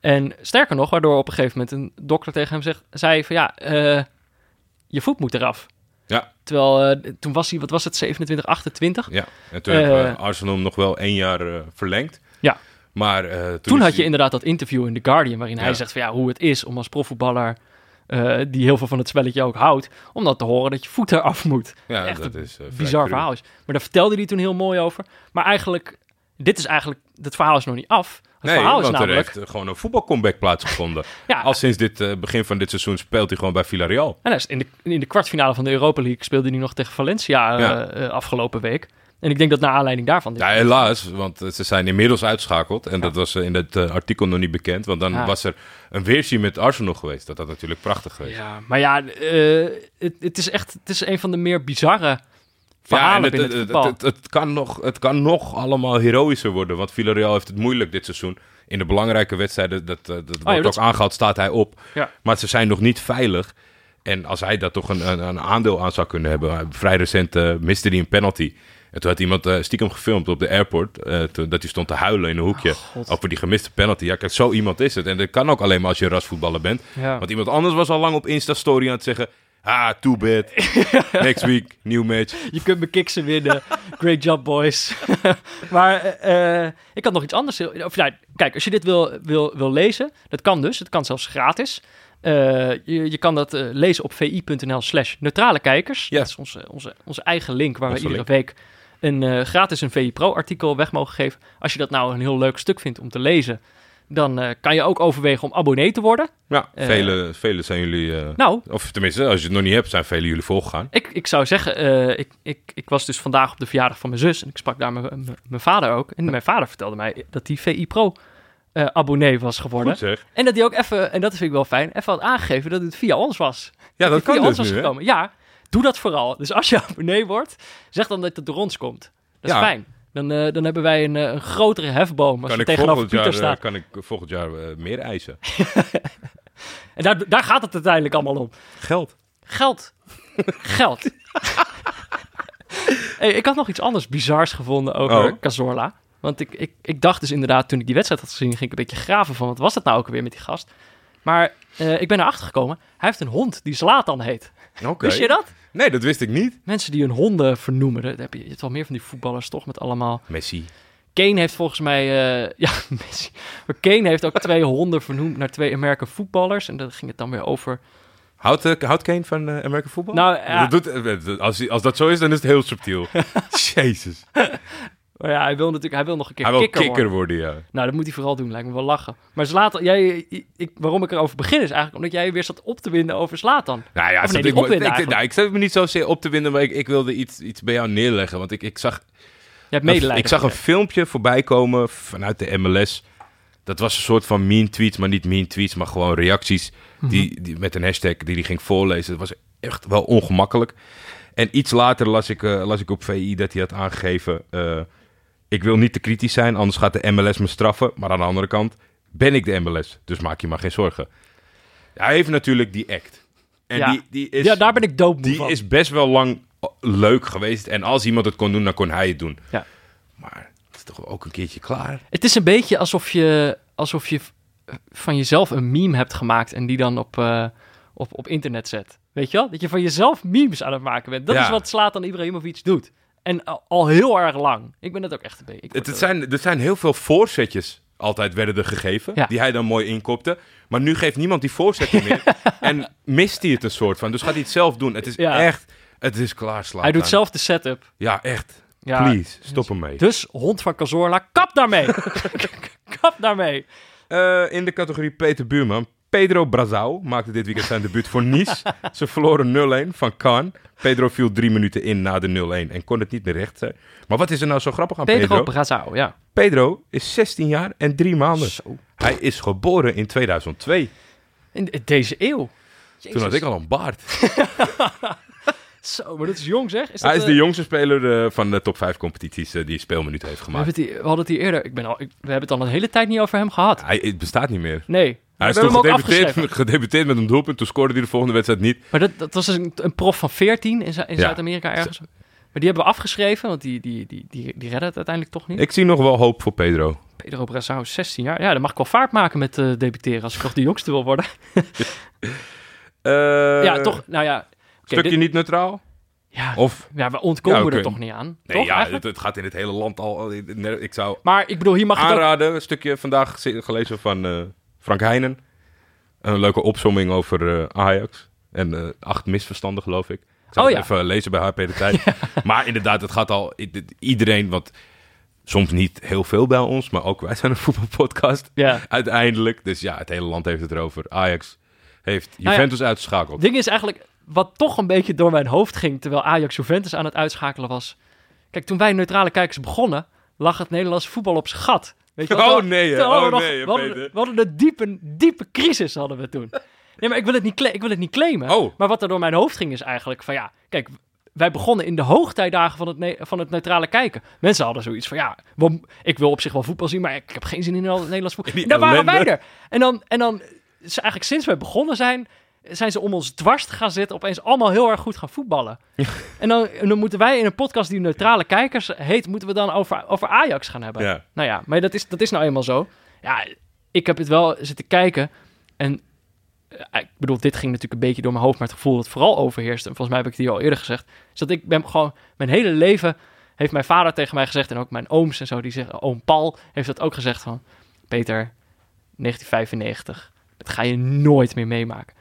En sterker nog, waardoor op een gegeven moment een dokter tegen hem zegt, zei van ja, eh, je voet moet eraf. Ja. Terwijl toen was hij, wat was het, 27, 28? Ja, en toen heeft Arsenal nog wel één jaar verlengd. Ja. Maar toen, Toen had je inderdaad dat interview in The Guardian, waarin hij zegt van ja, hoe het is om als profvoetballer, eh, die heel veel van het spelletje ook houdt, om dat te horen dat je voet eraf moet. Ja, echt dat een is eh, vrij Bizar verhaal is. Maar daar vertelde hij toen heel mooi over. Maar eigenlijk, dit is eigenlijk, het verhaal is nog niet af. Het Nee, verhaal is want namelijk, er heeft eh, gewoon een voetbalcomeback plaatsgevonden. [LAUGHS] ja, Al sinds dit eh, begin van dit seizoen speelt hij gewoon bij Villarreal. en hij is in, de, in de kwartfinale van de Europa League speelde hij nog tegen Valencia eh, Ja. eh, afgelopen week. En ik denk dat naar aanleiding daarvan... Ja, helaas, want eh, ze zijn inmiddels uitschakeld. En dat was eh, in het eh, artikel nog niet bekend. Want dan Ja. was er een weerzien met Arsenal geweest. Dat had natuurlijk prachtig geweest. Ja, maar ja, het, het is echt het is een van de meer bizarre verhalen en het, het, kan nog, het kan nog allemaal heroïscher worden. Want Villarreal heeft het moeilijk dit seizoen. In de belangrijke wedstrijden, dat, dat wordt Oh ja, dat ook aangehaald, staat hij op. Ja. Maar ze zijn nog niet veilig. En als hij daar toch een, een, een aandeel aan zou kunnen hebben. Vrij recent eh, miste hij een penalty. En toen had iemand eh, stiekem gefilmd op de airport. eh, toen, dat hij stond te huilen in een hoekje. Oh, over die gemiste penalty. Ja, kijk, zo iemand is het. En dat kan ook alleen maar als je rasvoetballer bent. ja. Want iemand anders was al lang op Insta-story aan het zeggen... Ah, too bad. [LAUGHS] Next week, new match. Je kunt me kiksen winnen. Great job, boys. [LAUGHS] maar eh, ik had nog iets anders. Of, nou, kijk, als je dit wil, wil, wil lezen, dat kan dus. Het kan zelfs gratis. Je, je kan dat lezen op vi.nl slash neutrale kijkers. Ja. Dat is onze, onze, onze eigen link waar Onze we iedere link. week een eh, gratis een VI Pro artikel weg mogen geven. Als je dat nou een heel leuk stuk vindt om te lezen, dan eh, kan je ook overwegen om abonnee te worden. Ja, Eh. vele, vele zijn jullie... Nou, Of tenminste, als je het nog niet hebt, zijn vele jullie volgegaan. Ik, ik zou zeggen, ik, ik, ik was dus vandaag op de verjaardag van mijn zus en ik sprak daar mijn, vader ook. En mijn vader vertelde mij dat hij VI Pro abonnee was geworden. Goed zeg. En dat hij ook even, en dat vind ik wel fijn, even had aangegeven dat het via ons was. Ja, dat via kan ons dus was nu, hè? gekomen. Ja, doe dat vooral. Dus als je [LAUGHS] abonnee wordt, zeg dan dat het door ons komt. Dat is Ja. fijn. Dan, eh, dan hebben wij een, eh, een grotere hefboom als Kan ik, tegenover Pieter jaar, eh, staan. kan ik volgend jaar meer eisen? [LAUGHS] En daar, daar gaat het uiteindelijk allemaal om. Geld. Geld. Geld. [LAUGHS] hey, ik had nog iets anders bizars gevonden over Oh. Cazorla. Want ik, ik, ik dacht dus inderdaad, toen ik die wedstrijd had gezien, ging ik een beetje graven van wat was dat nou ook weer met die gast. Maar ik ben erachter gekomen, hij heeft een hond die Zlatan heet. Oké. Wist je dat? Nee, dat wist ik niet. Mensen die hun honden vernoemen, dat heb je, je hebt wel meer van die voetballers toch met allemaal... Messi. Kane heeft volgens mij, eh, [LAUGHS] ja, Messi. Maar Kane heeft ook twee honden vernoemd naar twee American voetballers. En dan ging het dan weer over Houdt, eh, houdt Kane van eh American football? Nou, ja. Dat doet, als, als dat zo is, dan is het heel subtiel. [LAUGHS] Jezus. Maar ja, hij wil natuurlijk hij wil nog een keer Hij wil kikker, worden. worden, ja. Nou, dat moet hij vooral doen. Lijkt me wel lachen. Maar Zlatan, jij, ik, waarom ik erover begin is eigenlijk omdat jij weer zat op te winden over Zlatan. Nou ja, Of nee, zat die ik, nou, ik zat me niet zozeer op te winden, maar ik, ik wilde iets, iets bij jou neerleggen. Want ik, ik zag, Je hebt medelijden. ik zag een filmpje voorbij komen vanuit de MLS. Dat was een soort van mean tweets, maar niet mean tweets, maar gewoon reacties Mhm. die, die, met een hashtag die hij ging voorlezen. Dat was echt wel ongemakkelijk. En iets later las ik, eh, las ik op VI dat hij had aangegeven... eh, ik wil niet te kritisch zijn, anders gaat de MLS me straffen. Maar aan de andere kant ben ik de MLS, dus maak je maar geen zorgen. Hij heeft natuurlijk die act. En Ja. die, die is... Ja, daar ben ik Die van. is best wel lang leuk geweest. En als iemand het kon doen, dan kon hij het doen. Ja. Maar het is toch ook een keertje klaar. Het is een beetje alsof je, alsof je van jezelf een meme hebt gemaakt en die dan op, eh, op, op internet zet. Weet je wel? Dat je van jezelf memes aan het maken bent. Dat Ja. is wat Slatan Ibrahimovic doet. En al, al heel erg lang. Ik ben het ook echt een beetje. Het, er- zijn, er zijn heel veel voorzetjes altijd werden er gegeven. Ja. Die hij dan mooi inkopte. Maar nu geeft niemand die voorzetten meer. [LAUGHS] en mist hij het een soort van. Dus gaat hij het zelf doen. Het is Ja. echt... Het is klaar, Hij doet zelf de setup. Ja, echt. Ja. Please, stop ermee. Dus hond van Cazorla, kap daarmee. [LAUGHS] [LAUGHS] kap daarmee. Eh, in de categorie Peter Buurman. Pedro Brazao maakte dit weekend zijn debuut voor Nice. Ze verloren 0-1 van Cannes. Pedro viel drie minuten in na de 0-1 en kon het niet meer recht zijn. Maar wat is er nou zo grappig aan Pedro, Pedro? Brazao, ja. Pedro is 16 jaar en drie maanden. Zo. Hij is geboren in 2002. In deze eeuw. Toen had ik al een baard. [LAUGHS] Zo, maar dat is jong zeg. Is dat, Hij is eh, de jongste speler eh, van de top 5 competities eh, die speelminuten heeft we, gemaakt. het hier, we hadden het hier eerder. Ik ben al, ik- we hebben het al een hele tijd niet over hem gehad. Hij het bestaat niet meer. Nee. Hij is ook gedebuteerd, gedebuteerd met een doelpunt. Toen scoorde hij de volgende wedstrijd niet. Maar dat, dat was een, een prof van 14 in, in Ja. Zuid-Amerika ergens. Maar die hebben we afgeschreven, want die, die, die, die, die redden het uiteindelijk toch niet. Ik zie nog wel hoop voor Pedro. Pedro Brazao, 16 jaar. Ja, dan mag ik wel vaart maken met eh debuteren als ik nog de jongste wil worden. [LAUGHS] Eh, ja, toch. Nou ja. oké, Stukje dit- niet neutraal? ja, Of ja, we ontkomen Ja, er toch niet aan. Nee, toch, ja, het, het gaat in het hele land al. Ik zou Maar ik bedoel, hier mag het ook... aanraden. Een stukje vandaag ge- gelezen van eh, Frank Heijnen. Een leuke opsomming over eh, Ajax. En eh, acht misverstanden, geloof ik. Ik zal Oh, ja. even lezen bij HP de [LAUGHS] Tijd. Maar inderdaad, het gaat al... Iedereen, want soms niet heel veel bij ons, maar ook wij zijn een voetbalpodcast. [LAUGHS] Ja. Uiteindelijk. Dus ja, het hele land heeft het erover. Ajax heeft ja. Juventus uitgeschakeld. Het ding is eigenlijk, wat toch een beetje door mijn hoofd ging terwijl Ajax Juventus aan het uitschakelen was. Kijk, toen wij neutrale kijkers begonnen, lag het Nederlandse voetbal op zijn gat. Weet je wel? Oh, nee, hè? Oh, nog- nee, we, hadden, Peter. we hadden een diepe, diepe crisis hadden we toen. Nee, maar ik wil het niet, ik wil het niet claimen. Oh. Maar wat er door mijn hoofd ging is eigenlijk van ja, kijk, wij begonnen in de hoogtijdagen van het, van het neutrale kijken. Mensen hadden zoiets van ja, ik wil op zich wel voetbal zien, maar ik heb geen zin in het Nederlands voetbal. Daar waren wij er. En dan, en dan is eigenlijk sinds wij begonnen zijn, zijn ze om ons dwars te gaan zitten, opeens allemaal heel erg goed gaan voetballen. En dan, en dan moeten wij in een podcast die neutrale kijkers heet, moeten we dan over, over Ajax gaan hebben. Ja. Nou ja, maar dat is, dat is nou eenmaal zo. Ja, ik heb het wel zitten kijken en eh, ik bedoel, dit ging natuurlijk een beetje door mijn hoofd, maar het gevoel dat vooral overheerst, en volgens mij heb ik het hier al eerder gezegd, is dat ik ben gewoon, mijn hele leven heeft mijn vader tegen mij gezegd, en ook mijn ooms en zo, die zeggen, oom Paul heeft dat ook gezegd van, Peter, 1995, dat ga je nooit meer meemaken.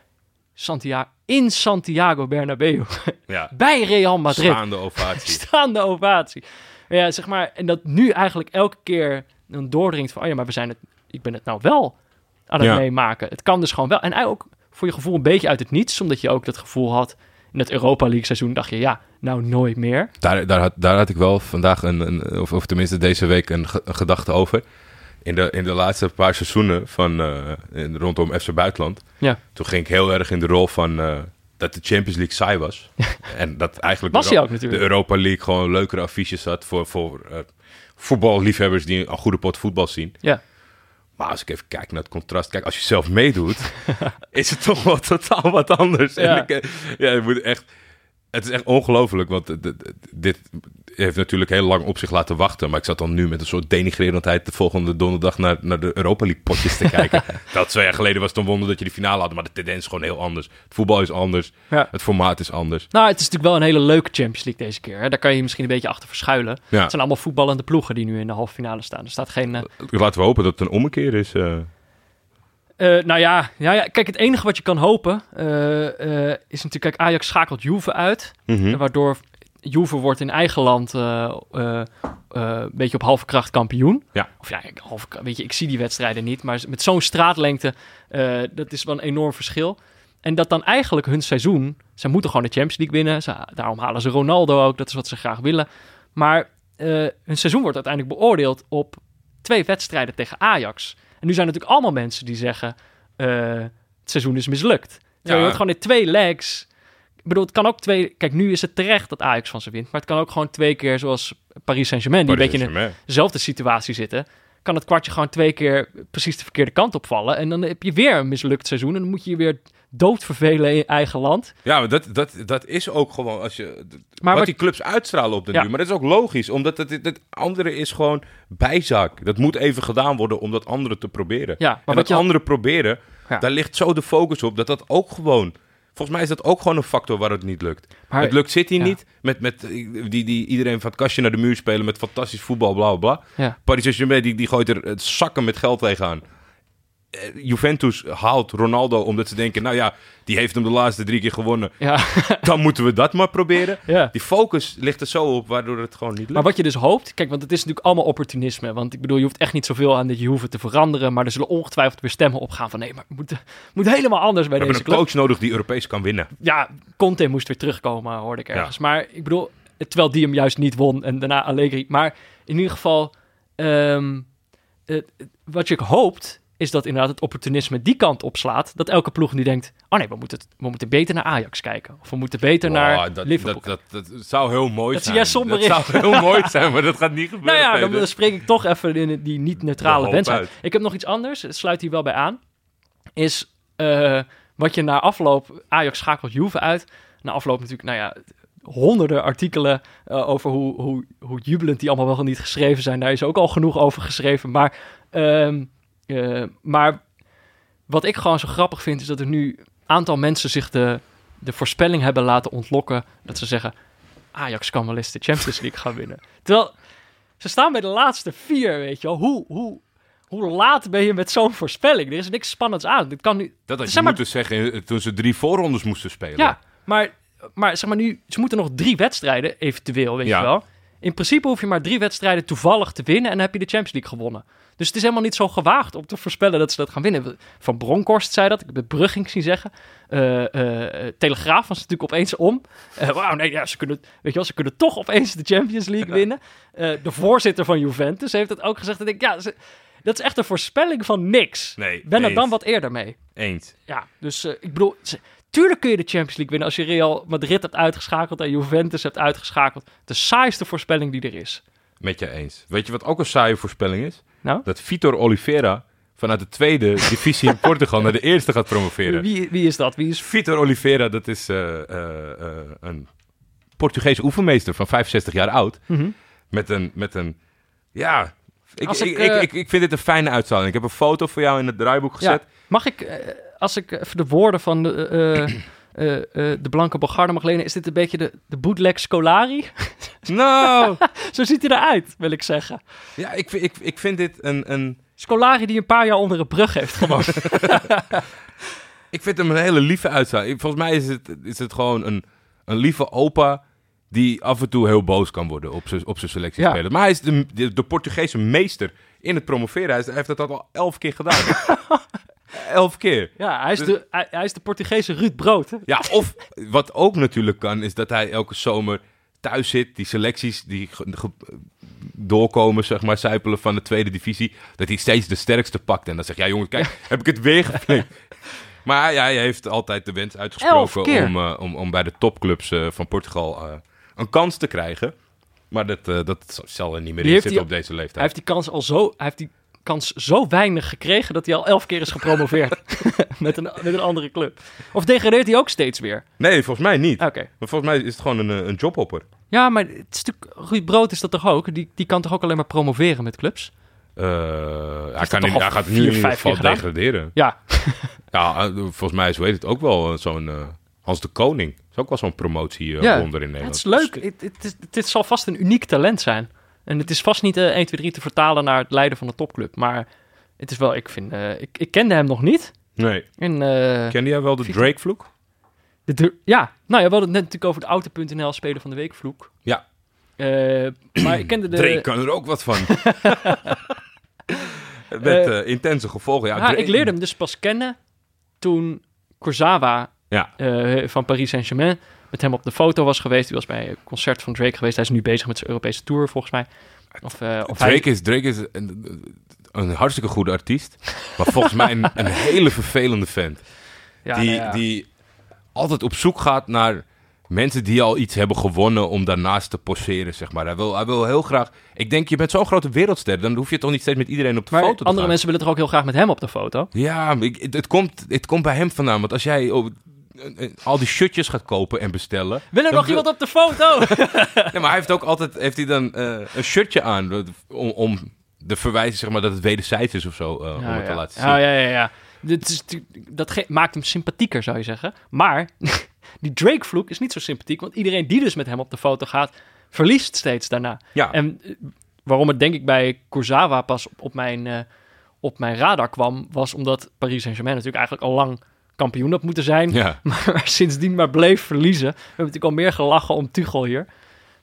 Santiago, in Santiago Bernabeu, [LAUGHS] Ja. bij Real Madrid. Staande ovatie. [LAUGHS] Staande ovatie. Ja, zeg maar, en dat nu eigenlijk elke keer dan doordringt van, oh ja, maar we zijn het, ik ben het nou wel aan het Ja. meemaken. Het kan dus gewoon wel. En ook voor je gevoel een beetje uit het niets, omdat je ook dat gevoel had in het Europa League seizoen, dacht je, ja, nou nooit meer. Daar, daar, had, daar had ik wel vandaag, een, een, of, of tenminste deze week, een, ge- een gedachte over. In de, in de laatste paar seizoenen van, eh, in- rondom FC Buitenland. Ja. Toen ging ik heel erg in de rol van eh, dat de Champions League saai was. [LAUGHS] en dat eigenlijk Was de, ook natuurlijk. de Europa League gewoon leukere affiches had voor, voor eh, voetballiefhebbers die een goede pot voetbal zien. Ja. Maar als ik even kijk naar het contrast, kijk, als je zelf meedoet, [LAUGHS] is het toch wel totaal wat anders. Ja. En ik, ja, je moet echt, het is echt ongelooflijk, want dit heeft natuurlijk heel lang op zich laten wachten. Maar ik zat dan nu met een soort denigrerendheid de volgende donderdag naar, naar de Europa League potjes te kijken. [LAUGHS] dat twee jaar geleden was het een wonder dat je de finale had, maar de tendens is gewoon heel anders. Het voetbal is anders, Ja. het formaat is anders. Nou, het is natuurlijk wel een hele leuke Champions League deze keer. Hè? Daar kan je je misschien een beetje achter verschuilen. Ja. Het zijn allemaal voetballende ploegen die nu in de halve finale staan. Er staat geen... eh, Laten we hopen dat het een ommekeer is. eh. Eh, nou ja, ja, ja, kijk, het enige wat je kan hopen eh, eh, is natuurlijk, kijk, Ajax schakelt Juve uit. Mhm. Waardoor Juve wordt in eigen land een beetje op halve kracht kampioen. Ja. Of ja, halve, kra- weet je, ik zie die wedstrijden niet. Maar met zo'n straatlengte, dat is wel een enorm verschil. En dat dan eigenlijk hun seizoen... Ze moeten gewoon de Champions League winnen. Ze, daarom halen ze Ronaldo ook. Dat is wat ze graag willen. Maar hun seizoen wordt uiteindelijk beoordeeld op twee wedstrijden tegen Ajax. En nu zijn er natuurlijk allemaal mensen die zeggen... eh, het seizoen is mislukt. Terwijl je wordt gewoon in twee legs... Ik bedoel, het kan ook twee... Kijk, nu is het terecht dat Ajax van ze wint. Maar het kan ook gewoon twee keer zoals Paris Saint-Germain... die een beetje in dezelfde situatie zitten... kan het kwartje gewoon twee keer precies de verkeerde kant opvallen. En dan heb je weer een mislukt seizoen. En dan moet je weer doodvervelen in je eigen land. Ja, maar dat, dat, dat is ook gewoon als je. Maar wat, wat- die clubs uitstralen op de Ja. duur. Maar dat is ook logisch, omdat het, het, andere is gewoon bijzaak. Dat moet even gedaan worden om dat andere te proberen. Ja, maar en dat je- andere proberen, Ja. daar ligt zo de focus op dat dat ook gewoon. Volgens mij is dat ook gewoon een factor waar het niet lukt. Maar- het lukt City ja. niet met, met die, die iedereen van het kastje naar de muur spelen met fantastisch voetbal, bla bla bla. Ja. Paris Saint-Germain die, die gooit er het zakken met geld tegenaan. Eh, Juventus haalt Ronaldo omdat ze denken, nou ja, die heeft hem de laatste drie keer gewonnen. Ja, [LAUGHS] Dan moeten we dat maar proberen. ja. Die focus ligt er zo op, waardoor het gewoon niet lukt. Maar wat je dus hoopt, kijk, want het is natuurlijk allemaal opportunisme. Want ik bedoel, je hoeft echt niet zoveel aan dit Juve te veranderen. Maar er zullen ongetwijfeld weer stemmen opgaan van nee, maar het moet, moet helemaal anders bij we hebben deze een club. coach nodig die Europees kan winnen. Ja, Conte moest weer terugkomen, hoorde ik ergens. Maar ik bedoel, terwijl die hem juist niet won en daarna Allegri. Maar in ieder geval, het- wat je hoopt, is dat inderdaad het opportunisme die kant opslaat. Dat elke ploeg nu denkt, oh nee, we moeten, het- we moeten beter naar Ajax kijken. Of we moeten beter naar dat, Liverpool dat, dat, dat zou heel mooi Dat zijn. somber dat zou heel [LAUGHS] mooi zijn, maar dat gaat niet gebeuren. Nou ja, dan spreek ik toch even in die niet-neutrale wens uit. uit. Ik heb nog iets anders, het sluit hier wel bij aan. Is eh, wat je na afloop... Ajax schakelt Juve uit. Na afloop natuurlijk, nou ja... honderden artikelen eh, over hoe, hoe, hoe jubelend die allemaal wel niet geschreven zijn. Daar is ook al genoeg over geschreven. Maar, ehm, eh, maar wat ik gewoon zo grappig vind... is dat er nu een aantal mensen zich de, de voorspelling hebben laten ontlokken... dat ze zeggen... Ajax kan wel eens de Champions League gaan winnen. Terwijl ze staan bij de laatste vier, weet je wel. Hoe, hoe, hoe laat ben je met zo'n voorspelling? Er is niks spannends aan. Dit kan nu... Dat had je zeg maar- moeten zeggen eh, toen ze drie voorrondes moesten spelen. Ja, maar, maar zeg maar nu... Ze moeten nog drie wedstrijden, eventueel, weet Ja. je wel. In principe hoef je maar drie wedstrijden toevallig te winnen... en dan heb je de Champions League gewonnen. Dus het is helemaal niet zo gewaagd om te voorspellen dat ze dat gaan winnen. Van Bronkhorst zei dat, ik heb de Brugging zien zeggen. Eh, eh, Telegraaf was natuurlijk opeens om. Eh, Wauw, nee, ja, ze kunnen, weet je wel, ze kunnen toch opeens de Champions League winnen. De voorzitter van Juventus heeft het ook gezegd. En ik, ja, ze- dat is echt een voorspelling van niks. Nee, Ben er dan wat eerder mee. Eens. Ja, dus ik bedoel, ze- tuurlijk kun je de Champions League winnen als je Real Madrid hebt uitgeschakeld en Juventus hebt uitgeschakeld. De saaiste voorspelling die er is. Met je eens. Weet je wat ook een saaie voorspelling is? Nou? Dat Vitor Oliveira vanuit de tweede [LAUGHS] divisie in Portugal naar de eerste gaat promoveren. Wie, wie is dat? Wie is... Vitor Oliveira, dat is eh, eh, eh, een Portugese oefenmeester van 65 jaar oud. Mhm. Met een, met een, ja... Ik, ik, ik, ik, vind dit een fijne uitstraling. Ik heb een foto voor jou in het draaiboek gezet. Ja, mag ik, als ik even de woorden van de, eh, [CLEARS THROAT] eh, eh, de Blanke Bogarde mag lenen, is dit een beetje de, de bootleg Scolari? [LAUGHS] Nou, [LAUGHS] Zo ziet hij eruit, wil ik zeggen. ja, ik, vind- ik, ik vind dit een, een... Scolari die een paar jaar onder een brug heeft gewoond. [LAUGHS] Ik vind hem een hele lieve uitstraling. Volgens mij is het, is het gewoon een, een lieve opa die af en toe heel boos kan worden op zijn op zijn selectiespelers. Maar hij is de, de, de Portugese meester in het promoveren. Hij heeft dat al elf keer gedaan. Elf keer. ja, hij is, Dus- de, hij, hij is de Portugese Ruud Brood. hè? [LAUGHS] Ja, of wat ook natuurlijk kan, is dat hij elke zomer thuis zit. Die selecties die doorkomen, zeg maar, zijpelen van de tweede divisie. Dat hij steeds de sterkste pakt. En dan zegt ja jongen, kijk, heb ik het weer geflikt. [LAUGHS] Maar ja, hij heeft altijd de wens uitgesproken om, eh, om, om bij de topclubs eh, van Portugal eh, een kans te krijgen. Maar dat, dat zal er niet meer Die in zitten op deze leeftijd. Hij heeft die kans al zo, hij heeft die kans zo weinig gekregen dat hij al elf keer is gepromoveerd [LAUGHS] met, een, met een andere club. Of degradeert hij ook steeds weer? Nee, volgens mij niet. Oké. Maar volgens mij is het gewoon een, eh, een jobhopper. Ja, maar het is natuurlijk, Ruud Brood is dat toch ook? Die, die kan toch ook alleen maar promoveren met clubs? Eh, hij, kan in- hij gaat nu in ieder geval degraderen. Ja, [LAUGHS] Ja, eh, volgens mij is, weet het ook wel zo'n Hans de Koning. is ook wel zo'n promotie eh Ja, onder in het Nederland. is leuk. Het, het, is- dit zal vast een uniek talent zijn. En het is vast niet eh 1, 2, 3 te vertalen naar het leiden van de topclub. Maar het is wel, ik vind, eh, ik, ik kende hem nog niet. Nee. En, eh, Kende jij wel de Drake-vloek? De ja, nou ja, we hadden het net natuurlijk over de Auto.nl Speler van de Week vloek. Ja. Eh, maar ik kende de... Drake kan er ook wat van. [LAUGHS] Met intense gevolgen. Ja, Drake- ik leerde hem dus pas kennen toen Kurzawa Ja, van Paris Saint-Germain met hem op de foto was geweest. Die was bij een concert van Drake geweest. Hij is nu bezig met zijn Europese tour, volgens mij. Of, eh, of hij- Drake is, Drake is een, een hartstikke goede artiest. Maar volgens mij een, een [LAUGHS] hele vervelende ja, die, nou ja. die altijd op zoek gaat naar mensen die al iets hebben gewonnen om daarnaast te poseren, zeg maar. Hij wil, hij wil heel graag... Ik denk, je bent zo'n grote wereldster, dan hoef je toch niet steeds met iedereen op de Maar foto te andere gaan. mensen willen toch ook heel graag met hem op de foto? Ja, ik- het, het komt, het komt bij hem vandaan. Want als jij oh, al die shirtjes gaat kopen en bestellen... Wil er nog iemand op de foto? [LAUGHS] Nee, maar hij heeft ook altijd heeft hij dan eh, een shirtje aan eh, om, om de verwijzen, zeg maar, dat het wederzijds is of zo, eh, om het te ja. laten zien. Ja, ja, ja. ja. Dit is, natuurlijk- dat maakt hem sympathieker, zou je zeggen. Maar [LAUGHS] die Drake-vloek is niet zo sympathiek, want iedereen die dus met hem op de foto gaat, verliest steeds daarna. Ja. En eh, waarom het denk ik bij Kurzawa pas op, op mijn, eh, op mijn radar kwam, was omdat Paris Saint-Germain natuurlijk eigenlijk al lang kampioen had moeten zijn. Ja. [LAUGHS] Maar sindsdien maar bleef verliezen. We hebben natuurlijk al meer gelachen om Tuchel hier.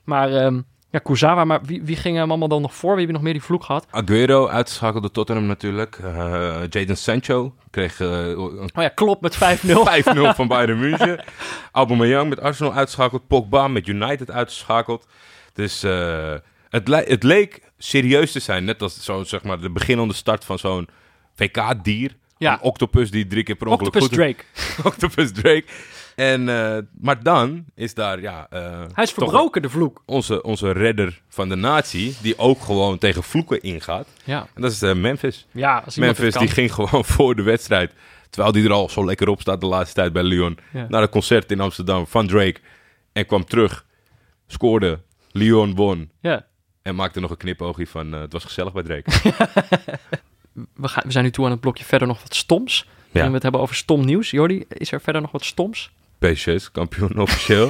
Maar ehm, ja, Kurzawa, maar wie, wie ging hem allemaal dan nog voor? Wie hebben nog meer die vloek gehad? Aguero uitgeschakeld door Tottenham natuurlijk. Eh Jadon Sancho kreeg een Oh ja, klopt met 5-0. 5-0 [LAUGHS] [LAUGHS] van Bayern München. Aubameyang met Arsenal uitgeschakeld. Pogba met United uitgeschakeld. Dus eh, het, le- het leek serieus te zijn. Net als zo, zeg maar, de beginnende start van zo'n VK-dier. Ja. Een octopus die drie keer per ongeluk Octopus Drake. [LAUGHS] Octopus Drake. En, eh, maar dan is daar, ja... eh, Hij is verbroken, de vloek. Onze, onze redder van de natie, die ook gewoon tegen vloeken ingaat. Ja, En dat is eh, Memphis. ja Memphis die ging gewoon [LAUGHS] voor de wedstrijd. Terwijl die er al zo lekker op staat de laatste tijd bij Lyon. Ja. Naar een concert in Amsterdam van Drake. En kwam terug. Scoorde. Lyon won. Ja. En maakte nog een knipoogje van... het was gezellig bij Drake. [LAUGHS] We, gaan, we zijn nu toe aan het blokje verder nog wat stoms. Ja. we het hebben over stom nieuws. Jordi, is er verder nog wat stoms? Is kampioen [LAUGHS] officieel.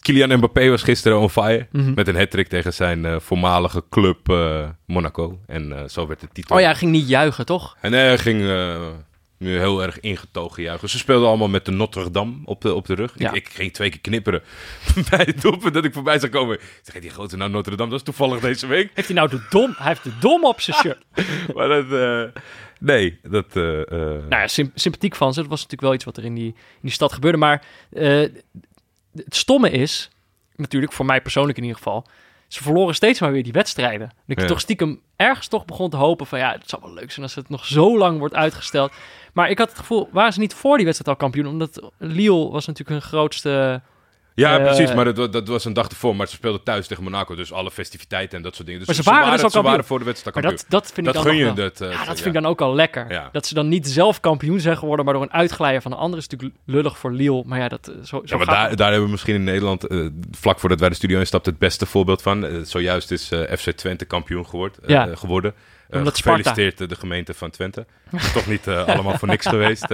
Kylian Mbappé was gisteren on fire. Mhm. Met een hat tegen zijn eh, voormalige club eh, Monaco. En eh, zo werd de titel. Oh ja, hij ging niet juichen, toch? En hij ging nu heel erg ingetogen juichen. Ze speelden allemaal met de Notre Dame op de, op de rug. Ja. Ik, ik ging twee keer knipperen [LAUGHS] bij het doelpunt dat ik voorbij zou komen. Ik zeg, die grote naam Notre Dame, dat is toevallig deze week. Heeft hij nou de dom? Hij heeft de dom op zijn [LAUGHS] shirt. Maar dat, eh, nee, dat... eh, nou ja, sym- sympathiek van ze. Dat was natuurlijk wel iets wat er in die, in die stad gebeurde. Maar het stomme is, natuurlijk voor mij persoonlijk in ieder geval... Ze verloren steeds maar weer die wedstrijden. Ik Ja. toch stiekem ergens toch begon te hopen van... ja, het zou wel leuk zijn als het nog zo lang wordt uitgesteld. Maar ik had het gevoel, waren ze niet voor die wedstrijd al kampioen? Omdat Lille was natuurlijk hun grootste... ja, eh, precies, maar dat, dat was een dag ervoor. Maar ze speelden thuis tegen Monaco, dus alle festiviteiten en dat soort dingen. Dus Maar ze waren dus al ze waren voor de wedstrijd Maar dat, dat vind Dat ik dan gun je dat, eh, ja, dat ja. vind ik dan ook al lekker. Dat ze dan niet zelf kampioen zijn geworden, maar door een uitglijder van de ander is natuurlijk lullig voor Lille. Maar ja, dat, eh, zo, zo Ja, maar gaat daar, het. daar hebben we misschien in Nederland, vlak voordat wij de studio instapten, het beste voorbeeld van. Zojuist is FC Twente kampioen geworden. Ja. geworden. Omdat gefeliciteerd de gemeente van Twente. Toch niet allemaal voor niks [LAUGHS] geweest,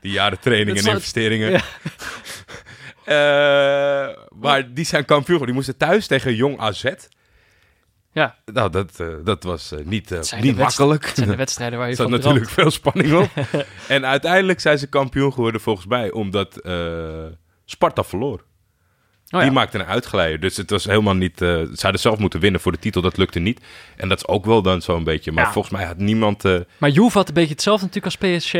die jaren training Dat en investeringen. Ja. [LAUGHS] Eh, maar die zijn kampioen. Die moesten thuis tegen Jong AZ. Ja, Nou, dat, eh, dat was eh, niet, niet makkelijk. het zijn de wedstrijden waar je [LAUGHS] zat van natuurlijk veel spanning op. [LAUGHS] en uiteindelijk zijn ze kampioen geworden volgens mij, omdat Sparta verloor. Oh ja. Die maakte een uitglijder. Dus het was helemaal niet... ze hadden zelf moeten winnen voor de titel. Dat lukte niet. En dat is ook wel dan zo'n beetje... Maar Ja. volgens mij had niemand Maar Juve had een beetje hetzelfde natuurlijk als PSG.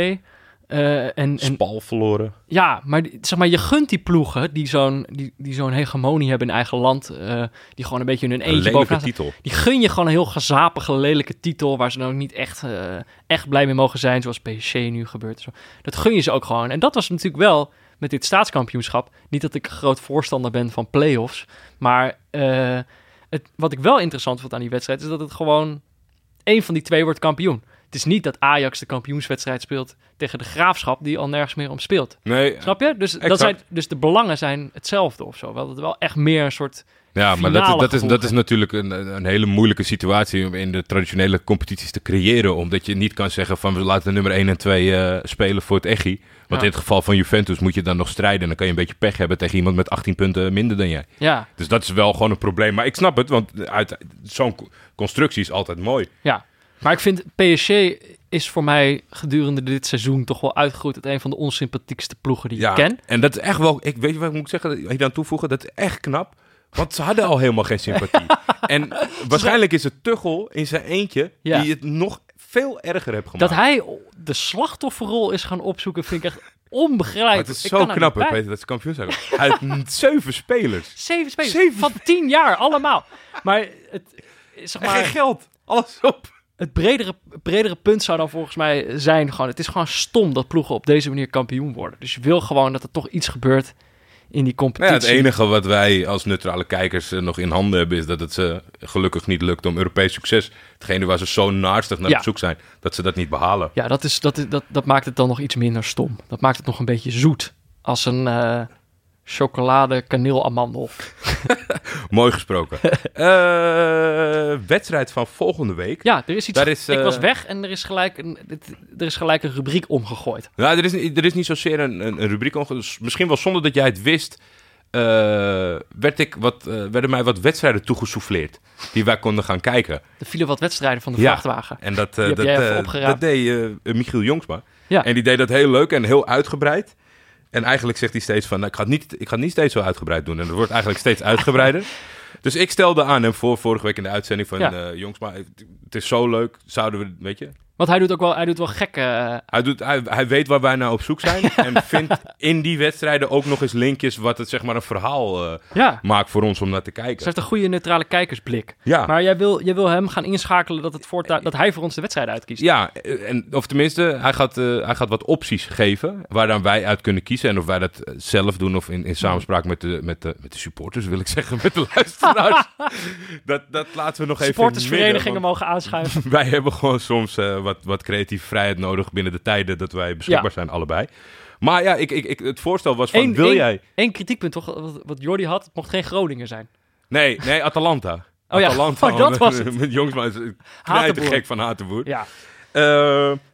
Eh, en, en Spal verloren. ja, maar zeg maar, je gunt die ploegen die zo'n die, die zo'n hegemonie hebben in eigen land. eh, die gewoon een beetje hun Een eentje bovenaan titel. Die gun je gewoon een heel gezapige, lelijke titel... waar ze ook niet echt, eh, echt blij mee mogen zijn... zoals PSG nu gebeurt. Zo. Dat gun je ze ook gewoon. En dat was natuurlijk wel met dit staatskampioenschap... niet dat ik een groot voorstander ben van play-offs... maar het, wat ik wel interessant vond aan die wedstrijd... is dat het gewoon... één van die twee wordt kampioen. Het is niet dat Ajax de kampioenswedstrijd speelt... tegen de Graafschap die al nergens meer om speelt. Nee, Snap je? Dus, dat zijn, dus de belangen zijn hetzelfde of zo. Wel, dat het wel echt meer een soort... ja, maar dat, dat, is, dat is natuurlijk een, een hele moeilijke situatie... om in de traditionele competities te creëren. Omdat je niet kan zeggen van... we laten nummer 1 en 2 eh, spelen voor het echi. Want Ja. in het geval van Juventus moet je dan nog strijden. En dan kan je een beetje pech hebben tegen iemand met 18 punten minder dan jij. Ja, Dus dat is wel gewoon een probleem. Maar ik snap het, want uit zo'n co- constructie is altijd mooi. Ja, Maar ik vind PSG is voor mij gedurende dit seizoen toch wel uitgegroeid tot een van de onsympathiekste ploegen die Ja, ik ken. en dat is echt wel... Ik weet je wat ik moet zeggen? Hier aan toevoegen, dat is echt knap. Want ze hadden al helemaal geen sympathie. [LAUGHS] en waarschijnlijk is het Tuchel in zijn eentje Ja. die het nog veel erger heeft gemaakt. Dat hij de slachtofferrol is gaan opzoeken, vind ik echt Maar onbegrijpelijk. het is Ik zo knap. Peter, dat ze kampioen zijn. Uit [LAUGHS] zeven spelers. Zeven spelers Zeven van tien jaar, allemaal. Maar het, zeg En geen maar, geld. Alles op. het bredere, bredere punt zou dan volgens mij zijn gewoon... Het is gewoon stom dat ploegen op deze manier kampioen worden. Dus je wil gewoon dat er toch iets gebeurt in die Nou ja, competitie. het enige wat wij als neutrale kijkers eh, nog in handen hebben... is dat het ze gelukkig niet lukt om Europees succes... hetgene waar ze zo naarstig naar Ja. op zoek zijn... dat ze dat niet behalen. Ja, dat, is, dat, is, dat, dat maakt het dan nog iets minder stom. Dat maakt het nog een beetje zoet. Als een eh, chocolade kaneel amandel. [LAUGHS] Mooi gesproken. [LAUGHS] Eh, wedstrijd van volgende week. Ja, er is iets. Daar is, Ik eh, was weg en er is gelijk een, er is gelijk een rubriek omgegooid. Nou, er is, niet- er is niet zozeer een, een, een rubriek. onge- dus Misschien wel zonder dat jij het wist. eh, werd ik wat, eh, werden mij wat wedstrijden toegesouffleerd. Die wij konden gaan kijken. Er vielen wat wedstrijden van de Ja. vrachtwagen. En dat, eh, dat, eh, dat deed eh, Michiel Jongsma. Ja. En die deed dat heel leuk en heel uitgebreid. En eigenlijk zegt hij steeds van, nou, ik, ga het niet, ik ga het niet steeds zo uitgebreid doen. En het wordt eigenlijk steeds uitgebreider. [LAUGHS] Dus ik stelde aan hem voor vorige week in de uitzending van, Ja. eh Jongsma, het is zo leuk, zouden we, weet je... Want hij doet ook wel, hij doet wel gekke. eh, Hij, doet, hij, hij weet waar wij naar op zoek zijn. [LAUGHS] En vindt in die wedstrijden ook nog eens linkjes wat het zeg maar een verhaal eh, ja, maakt voor ons om naar te ze kijken. heeft een goede neutrale kijkersblik. Ja, Maar jij wil, jij wil hem gaan inschakelen dat, het voortaan, dat hij voor ons de wedstrijd uitkiest. ja eh, en, of tenminste, hij gaat, hij gaat wat opties geven waar dan wij uit kunnen kiezen. En of wij dat zelf doen of in, in samenspraak met de, met, de, met de supporters, wil ik zeggen, [LAUGHS] met de luisteraars. [LAUGHS] dat, dat laten we nog even midden, Supportersverenigingen mogen aanschuiven. Wij hebben gewoon soms wat, wat creatieve vrijheid nodig binnen de tijden dat wij beschikbaar Ja. zijn, allebei. Maar ja, ik, ik, ik, het voorstel was van, Eén- wil één- jij... Eén kritiekpunt toch, wat, wat Jordi had, het mocht geen Groningen zijn. Nee, nee, Atalanta. [LAUGHS] Oh ja, Atalanta. oh, dat was het. [LAUGHS] Met is knijter Hatenboer. gek van Hatenboer. Ja, Eh,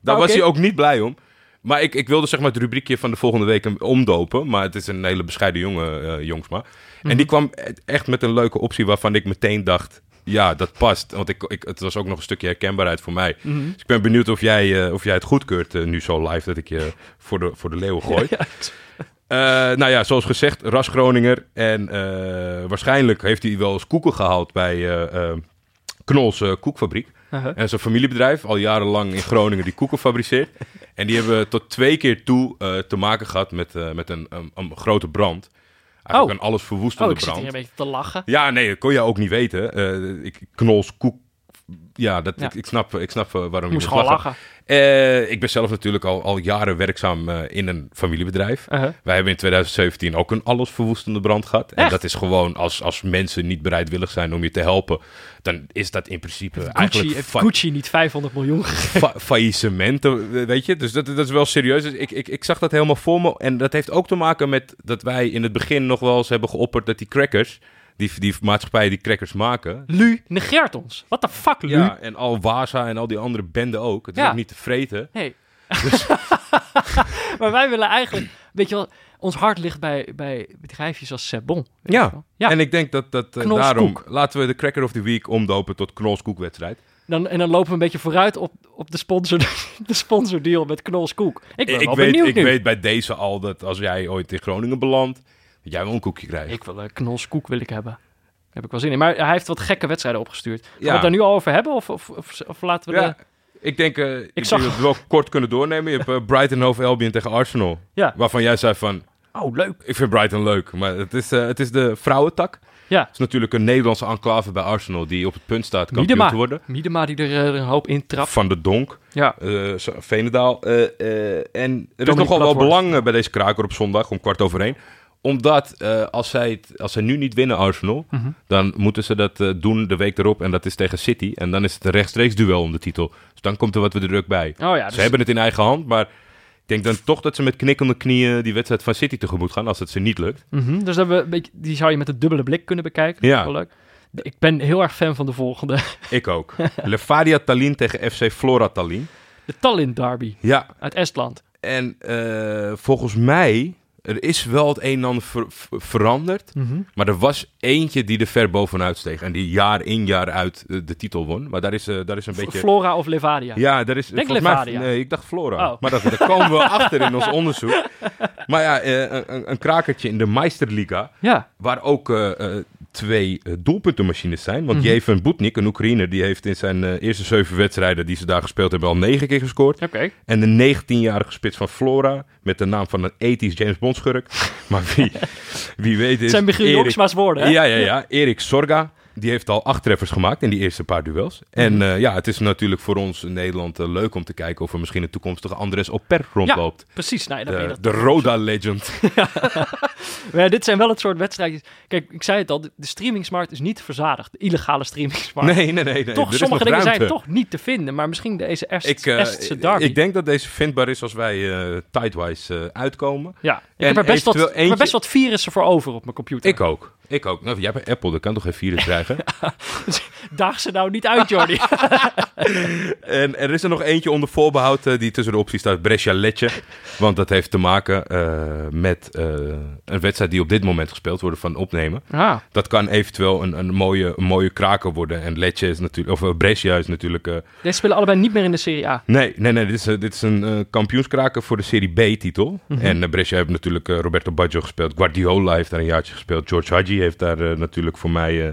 daar was oké. hij ook niet blij om. Maar ik, ik wilde zeg maar het rubriekje van de volgende week omdopen. Maar het is een hele bescheiden jongen, eh, Jongsma. Mhm. En die kwam e- echt met een leuke optie waarvan ik meteen dacht... Ja, dat past. Want ik, ik, het was ook nog een stukje herkenbaarheid voor mij. Mhm. Dus ik ben benieuwd of jij, eh, of jij het goedkeurt eh, nu zo live... dat ik je voor de, voor de leeuwen gooi. Eh, nou ja, zoals gezegd, ras Groninger. En waarschijnlijk heeft hij wel eens koeken gehaald bij Knols Koekfabriek. Uh-huh. En dat is een familiebedrijf, al jarenlang in Groningen, die koeken fabriceert. [LAUGHS] En die hebben tot twee keer toe te maken gehad met, met een, een, een grote brand. Eigenlijk Oh. een alles verwoestende Oh, ik zit brand. hier een beetje te lachen. Ja, nee, dat kon je ook niet weten. Eh, ik, knols, koek. Ja, dat, Ja. Ik, ik snap, ik snap eh, waarom je moest gewoon lachen. lachen. Eh, ik ben zelf natuurlijk al, al jaren werkzaam eh, in een familiebedrijf. Wij hebben in 2017 ook een allesverwoestende brand gehad. En dat is gewoon, als, als mensen niet bereidwillig zijn om je te helpen... dan is dat in principe Gucci, eigenlijk heeft fa- Gucci niet 500 miljoen gegeven? [LAUGHS] fa- faillissement, eh, weet je. Dus dat, dat is wel serieus. Dus ik, ik, ik zag dat helemaal voor me. En dat heeft ook te maken met dat wij in het begin nog wel eens hebben geopperd... dat die crackers, die, die maatschappijen die crackers maken... Lu negeert ons. What the fuck, Lu? Ja, en al Waza en al die andere benden ook. Het is Ja. ook niet te vreten. Nee. [LAUGHS] maar wij willen eigenlijk, weet je wel, ons hart ligt bij, bij bedrijfjes als Sebon. Ja. ja. En ik denk dat, dat eh, daarom laten we de Cracker of the Week omdopen tot Knols Koekwedstrijd. Dan, en dan lopen we een beetje vooruit op, op de, sponsor, [LAUGHS] de sponsordeal met Knols Koek. Ik ben Ik, wel weet, benieuwd ik nu. weet bij deze al dat als jij ooit in Groningen belandt, jij wel een koekje krijgt. Ik wil een Knols Koek wil ik hebben. Daar heb ik wel zin in. Maar hij heeft wat gekke wedstrijden opgestuurd. Gaan we Ja. het daar nu al over hebben? Of, of, of, of laten we ja, de... ik denk, eh ik, zag- we het wel kort kunnen doornemen. Je hebt eh, Brighton Hove Albion tegen Arsenal. Ja. Waarvan jij zei van, Oh, leuk. ik vind Brighton leuk. Maar het is, eh, het is de vrouwentak. Ja. Het is natuurlijk een Nederlandse enclave bij Arsenal die op het punt staat kampioen Miedema. te worden. Miedema die er eh, een hoop intrapt. Van de Donk. Ja. eh, eh, eh, en er is nogal wel belang eh, bij deze kraker op zondag om kwart over één. Omdat eh, als, zij het, als zij nu niet winnen, Arsenal, Mhm. dan moeten ze dat eh, doen de week erop. En dat is tegen City. En dan is het een rechtstreeks duel om de titel. Dus dan komt er wat weer druk bij. Oh ja, dus Ze hebben het in eigen hand, maar ik denk dan toch dat ze met knikkende knieën die wedstrijd van City tegemoet gaan. Als het ze niet lukt. Mhm, dus dat we, een beetje- die zou je met een dubbele blik kunnen bekijken. Ja. Leuk. Ik ben heel erg fan van de volgende. [LAUGHS] Ik ook. Levadia Tallinn tegen FC Flora Tallinn. De Tallinn Derby Ja, uit Estland. En eh, volgens mij er is wel het een en ander ver- ver- veranderd. Mhm. Maar er was eentje die er ver bovenuit steeg. En die jaar in jaar uit de titel won. Maar daar is, eh, daar is een beetje... Flora of Levadia? Ja, daar is Denk mij- Levadia. Nee, ik dacht Flora. Oh. Maar dat, daar komen we achter in ons onderzoek. Maar ja, eh, een, een- krakertje in de Meisterliga. Ja. Waar ook eh, twee eh, doelpuntenmachines zijn. Want Mhm. Jeven Boetnik, een Oekraïner, die heeft in zijn eh, eerste zeven wedstrijden die ze daar gespeeld hebben al negen keer gescoord. Oké. En de 19-jarige spits van Flora, met de naam van een ethisch James Bond schurk. [LAUGHS] maar wie, [LAUGHS] wie weet is... Het zijn Michiel Erik- Joksma's woorden, hè? Ja, ja, ja. Erik Sorga. Die heeft al acht treffers gemaakt in die eerste paar duels. En Mhm. eh, ja, het is natuurlijk voor ons in Nederland eh, leuk om te kijken of er misschien een toekomstige Andres Oper rondloopt. Precies. Nou, ja, ben je de, dat de Roda Legend. [LAUGHS] Ja, dit zijn wel het soort wedstrijdjes. Kijk, ik zei het al, de, streamingsmarkt is niet verzadigd. De illegale streamingsmarkt. Nee, nee, nee. nee. toch, er sommige dingen zijn toch niet te vinden. Maar misschien deze Est, Ik, eh, Estse derby. ik denk dat deze vindbaar is als wij Tidewise uitkomen. ja, ik en heb er best wat, er eentje- best wat virussen voor over op mijn computer. Ik ook. Ik ook. Nou, jij hebt Apple, dat kan toch geen virus [LAUGHS] krijgen? [LAUGHS] Daag ze nou niet uit, Jordi. [LAUGHS] En er is er nog eentje onder voorbehoud eh, die tussen de opties staat, Brescia Lecce. Want dat heeft te maken eh, met eh, een wedstrijd die op dit moment gespeeld wordt van opnemen. ah, Dat kan eventueel een, een, mooie, een mooie kraker worden. En Lecce is natuurlijk, of Brescia is natuurlijk... deze spelen allebei niet meer in de Serie A. nee, nee, nee, dit is, dit is een kampioenskraker voor de Serie B-titel. Mhm. En Brescia heeft natuurlijk Roberto Baggio gespeeld. Guardiola heeft daar een jaartje gespeeld. George Hadji heeft daar eh, natuurlijk voor mij eh,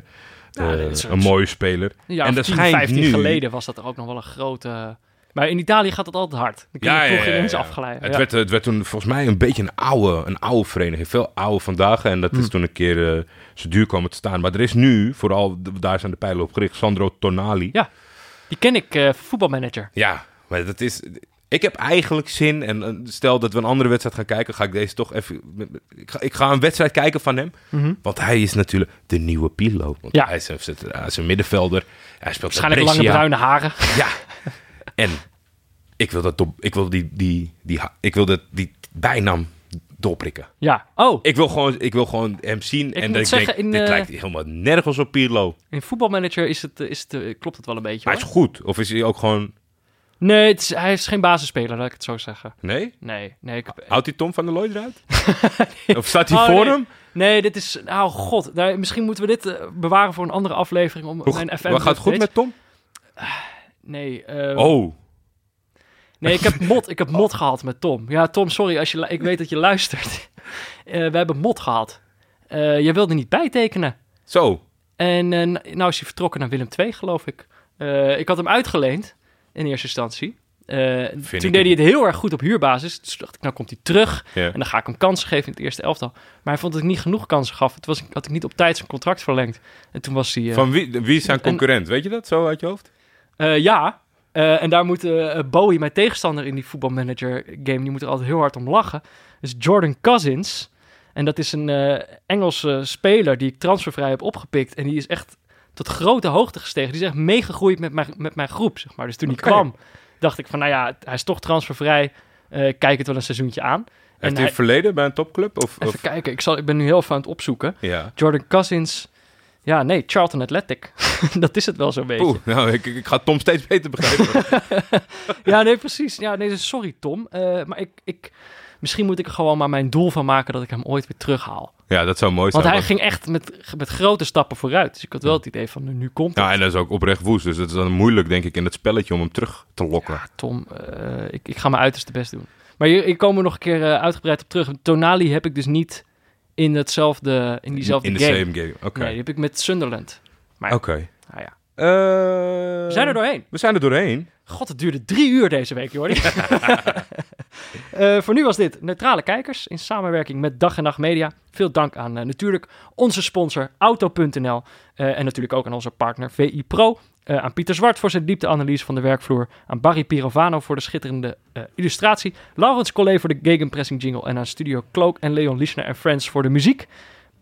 Ja, eh, een mooie speler. Jaar En er 10, schijnt 15 nu- geleden was dat er ook nog wel een grote... Maar in Italië gaat het altijd hard. Dan kun je ploeg ineens afgeleid. Het, Ja. werd, het werd toen volgens mij een beetje een oude, een oude vereniging. Veel oude vandaag. En dat is Hmm. toen een keer eh, zo duur komen te staan. Maar er is nu, vooral daar zijn de pijlen op gericht, Sandro Tonali. Ja. Die ken ik, voetbalmanager. Ja, maar dat is... Ik heb eigenlijk zin, en eh, stel dat we een andere wedstrijd gaan kijken, ga ik deze toch even... Ik ga, ik ga een wedstrijd kijken van hem, Mhm. want hij is natuurlijk de nieuwe Pirlo. Want Ja. hij, is, hij is een middenvelder, hij speelt Waarschijnlijk lange bruine haren. [LAUGHS] Ja. En ik wil, dat dop- ik wil die, die, die, ik wil dat, die bijnaam doorprikken. Ja. Oh, Ik wil gewoon, ik wil gewoon hem zien en dat ik zeggen, denk, in, dit eh, lijkt helemaal nergens op Pirlo. in voetbalmanager is het, is het, eh, klopt het wel een beetje. Hij Hoor. is goed. Of is hij ook gewoon... Nee, het is, hij is geen basisspeler, laat ik het zo zeggen. Nee? Nee, nee. Ik, heb- Houdt hij Tom van der Looy eruit? [LAUGHS] Of staat hij Oh, voor nee. hem? nee, dit is... Nou, god. Nou, misschien moeten we dit eh, bewaren voor een andere aflevering. Om Hoe, mijn FM wat gaat het goed met Tom? Nee, eh, Oh. nee ik, heb mot, ik heb mot gehad met Tom. Ja, Tom, sorry. Als je, ik weet dat je luistert. [LAUGHS] Eh, we hebben mot gehad. Eh je wilde niet bijtekenen. Zo. En nou is hij vertrokken naar Willem II, geloof ik. Ik had hem uitgeleend in eerste instantie. Eh, toen deed hij het heel erg goed op huurbasis. Dus toen dacht ik, nou komt hij terug. Ja. En dan ga ik hem kansen geven in het eerste elftal. Maar hij vond dat ik niet genoeg kansen gaf. Het was, had ik niet op tijd zijn contract verlengd. En toen was hij... eh, Van wie, wie is zijn en- concurrent? Weet je dat zo uit je hoofd? eh, ja, en daar moet Bowie, mijn tegenstander in die voetbalmanager game, die moet er altijd heel hard om lachen. Dus Jordan Cousins. En dat is een Engelse speler die ik transfervrij heb opgepikt. En die is echt tot grote hoogte gestegen. Die is echt meegegroeid met mijn, met mijn groep, zeg maar. Dus toen hij Oké. kwam, dacht ik van, nou ja, hij is toch transfervrij. Eh, kijk het wel een seizoentje aan. Heeft hij hij- een verleden bij een topclub? Of, Even of, kijken, ik, zal, ik ben nu heel even aan het opzoeken. ja. Jordan Cousins. Ja, nee, Charlton Athletic. [LAUGHS] dat is het wel zo'n beetje. Oeh, nou, ik, ik ga Tom steeds beter begrijpen. [LAUGHS] Ja, nee, precies. Ja, nee, dus sorry Tom. Eh, maar ik, ik, misschien moet ik er gewoon maar mijn doel van maken dat ik hem ooit weer terughaal. ja, dat zou mooi zijn. Want hij ging echt met, met grote stappen vooruit. Dus ik had wel het idee van, nu komt het. Ja, en dat is ook oprecht woest. Dus het is dan moeilijk, denk ik, in het spelletje om hem terug te lokken. Ja, Tom, eh, ik, ik ga mijn uiterste best doen. Maar hier, ik kom er nog een keer eh, uitgebreid op terug. Tonali heb ik dus niet in, hetzelfde, in diezelfde in de game. same game. Oké. Nee, die heb ik met Sunderland. Oké. nou ja. Eh, we zijn er doorheen. We zijn er doorheen. God, het duurde drie uur deze week, Jordi. [LAUGHS] [LAUGHS] Eh, voor nu was dit Neutrale Kijkers in samenwerking met Dag en Nacht Media. Veel dank aan eh, natuurlijk onze sponsor Auto.nl eh, en natuurlijk ook aan onze partner VI Pro. Aan Pieter Zwart voor zijn diepteanalyse van de werkvloer. Aan Barry Pirovano voor de schitterende illustratie. Laurens Collet voor de gegenpressing jingle. En aan Studio Cloak en Leon Lischner en Friends voor de muziek.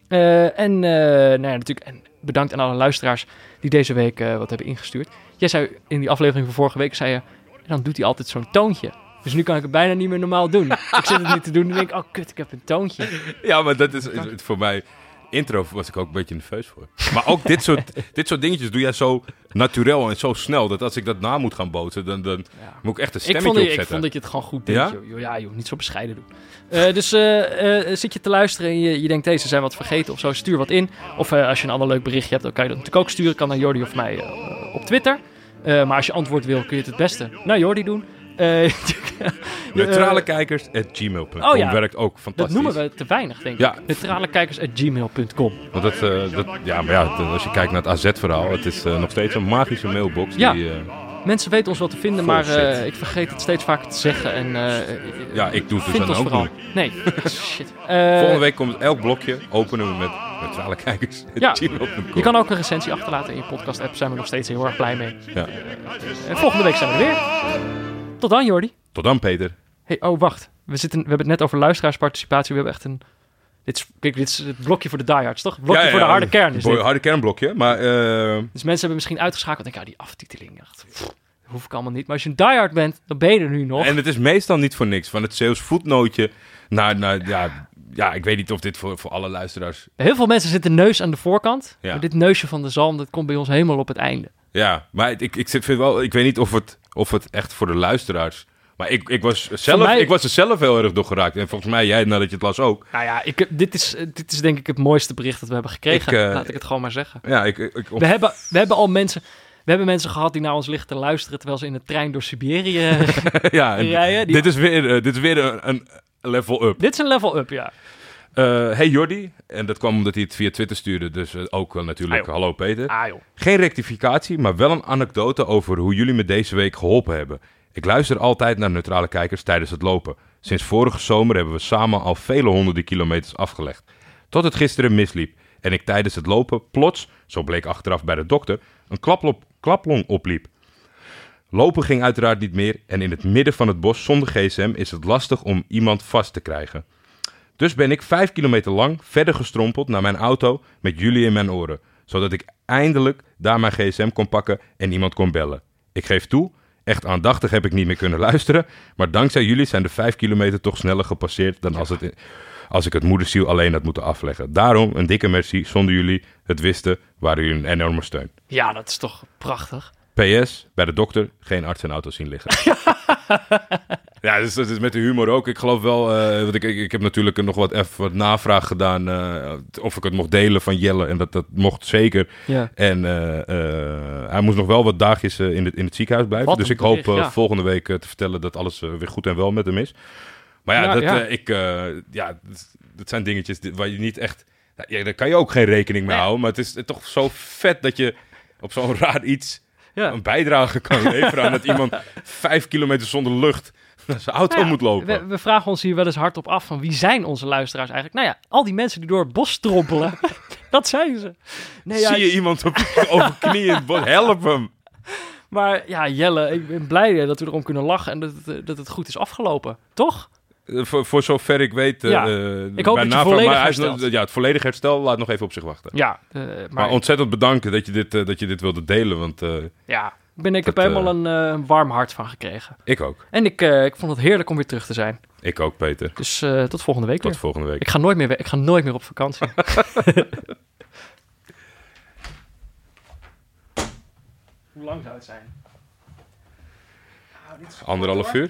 En, nou ja, natuurlijk, en bedankt aan alle luisteraars die deze week wat hebben ingestuurd. Jij zei in die aflevering van vorige week, zei je, dan doet hij altijd zo'n toontje. Dus nu kan ik het bijna niet meer normaal doen. ik zit het niet te doen en denk ik, oh kut, ik heb een toontje. Ja, maar dat is, is het voor mij... intro was ik ook een beetje nerveus voor. Maar ook dit soort, [LAUGHS] dit soort dingetjes doe jij zo naturel en zo snel... dat als ik dat na moet gaan boten, dan, dan moet ik echt een Ik stemmetje vond, ik opzetten. vond dat je het gewoon goed deed. Ja? Joh. Ja, joh, niet zo bescheiden doen. Eh, dus eh, eh, zit je te luisteren en je, je denkt, deze zijn wat vergeten of zo, stuur wat in. Of als je een ander leuk berichtje hebt, dan kan je dat natuurlijk ook sturen. Kan naar Jordi of mij op Twitter. Maar als je antwoord wil, kun je het het beste naar Jordi doen. Eh, [LAUGHS] Neutrale eh, kijkers at gmail.com Oh ja. werkt ook dat fantastisch. noemen we te weinig, denk Ja. ik. Neutralekijkers.gmail.com Want dat, eh, dat, ja, maar ja, als je kijkt naar het AZ-verhaal, het is eh, nog steeds een magische mailbox. Ja. Die, Mensen weten ons wel te vinden, maar ik vergeet het steeds vaker te zeggen. En, ja, ik doe het dus dan ook vooral. niet. Nee, [LAUGHS] shit. Volgende week komt elk blokje, openen we met neutrale kijkers. Ja. Je kan ook een recensie achterlaten in je podcast-app. Zijn we nog steeds heel erg blij mee. Ja. En volgende week zijn we er weer. Tot dan, Jordi. Tot dan, Peter. Hey, oh, wacht. We, zitten, we hebben het net over luisteraarsparticipatie. We hebben echt een... Dit is, kijk, dit is het blokje voor de diehards, toch? Blokje Ja, ja, voor de ja, harde kern is Boy, dit. harde kernblokje, maar eh, Dus mensen hebben misschien uitgeschakeld en denken, ja, die aftiteling. Echt, pff, hoef ik allemaal niet. Maar als je een diehard bent, dan ben je er nu nog. En het is meestal niet voor niks. Van het Zeeuws voetnootje naar, naar ja, ja, ik weet niet of dit voor, voor alle luisteraars... Heel veel mensen zitten neus aan de voorkant. Maar dit neusje van de zalm, dat komt bij ons helemaal op het einde. Ja, maar ik, ik vind wel, ik weet niet of het, of het echt voor de luisteraars... Maar ik, ik, was zelf, mij- ik was er zelf heel erg door geraakt. En volgens mij jij, nadat je het las ook. Nou ja, ik, dit, is, dit is denk ik het mooiste bericht dat we hebben gekregen. Ik, eh, Laat ik het gewoon maar zeggen. Ja, ik, ik, We hebben, we hebben al mensen... We hebben mensen gehad die naar ons liggen te luisteren... terwijl ze in de trein door Siberië... [LAUGHS] ja, en rijden, die- dit is weer, eh, dit is weer een, een level up. Dit is een level up, ja. Eh, hey Jordi, en dat kwam omdat hij het via Twitter stuurde, dus eh, ook wel natuurlijk Ah, hallo Peter. Ah. Geen rectificatie, maar wel een anekdote over hoe jullie me deze week geholpen hebben. Ik luister altijd naar neutrale kijkers tijdens het lopen. Sinds vorige zomer hebben we samen al vele honderden kilometers afgelegd. Tot het gisteren misliep en ik tijdens het lopen plots, zo bleek achteraf bij de dokter, een klaplop, klaplong opliep. Lopen ging uiteraard niet meer en in het midden van het bos zonder gsm is het lastig om iemand vast te krijgen. Dus ben ik vijf kilometer lang verder gestrompeld naar mijn auto met jullie in mijn oren. Zodat ik eindelijk daar mijn gsm kon pakken en iemand kon bellen. Ik geef toe, echt aandachtig heb ik niet meer kunnen luisteren. Maar dankzij jullie zijn de vijf kilometer toch sneller gepasseerd dan als, het, als ik het moedersiel alleen had moeten afleggen. Daarom een dikke merci. Zonder jullie het wisten, waren jullie een enorme steun. Ja, dat is toch prachtig. PS, bij de dokter geen arts en auto zien liggen. [LAUGHS] [LAUGHS] ja, dus dat is met de humor ook. Ik geloof wel, want ik, ik, ik heb natuurlijk nog wat, even wat navraag gedaan eh, of ik het mocht delen van Jelle. En dat, dat mocht zeker. Ja. En eh, hij moest nog wel wat dagjes in, het, in het ziekenhuis blijven. Wat dus ik hoop ja. volgende week te vertellen dat alles weer goed en wel met hem is. Maar ja, Ja, dat, ja. ik, ja dat, dat zijn dingetjes waar je niet echt... Ja, daar kan je ook geen rekening mee houden. Maar het is toch zo vet dat je op zo'n [LAUGHS] raar iets Ja. een bijdrage kan [LAUGHS] leveren aan dat iemand vijf kilometer zonder lucht naar zijn auto Nou ja, moet lopen. We, we vragen ons hier wel eens hardop af van wie zijn onze luisteraars eigenlijk? Nou ja, al die mensen die door het bos strompelen, [LAUGHS] dat zijn ze. Nee, Zie je iemand op, [LAUGHS] over knieën help hem. Maar ja, Jelle, ik ben blij eh, dat we erom kunnen lachen en dat eh, dat het goed is afgelopen. Toch? Eh, voor, voor zover ik weet... Ja, ik hoop bij dat volledig maar. Ja, het volledige herstel laat nog even op zich wachten. Ja, eh, Maar, maar, ontzettend bedankt dat je dit, eh, dat je dit wilde delen, want ja, ben, ik heb helemaal een warm hart van gekregen. ik ook. En ik, ik vond het heerlijk om weer terug te zijn. Ik ook, Peter. Dus tot volgende week Tot weer. volgende week. Ik ga nooit meer, ik ga nooit meer op vakantie. [LAUGHS] Hoe lang zou het zijn? Anderhalf uur?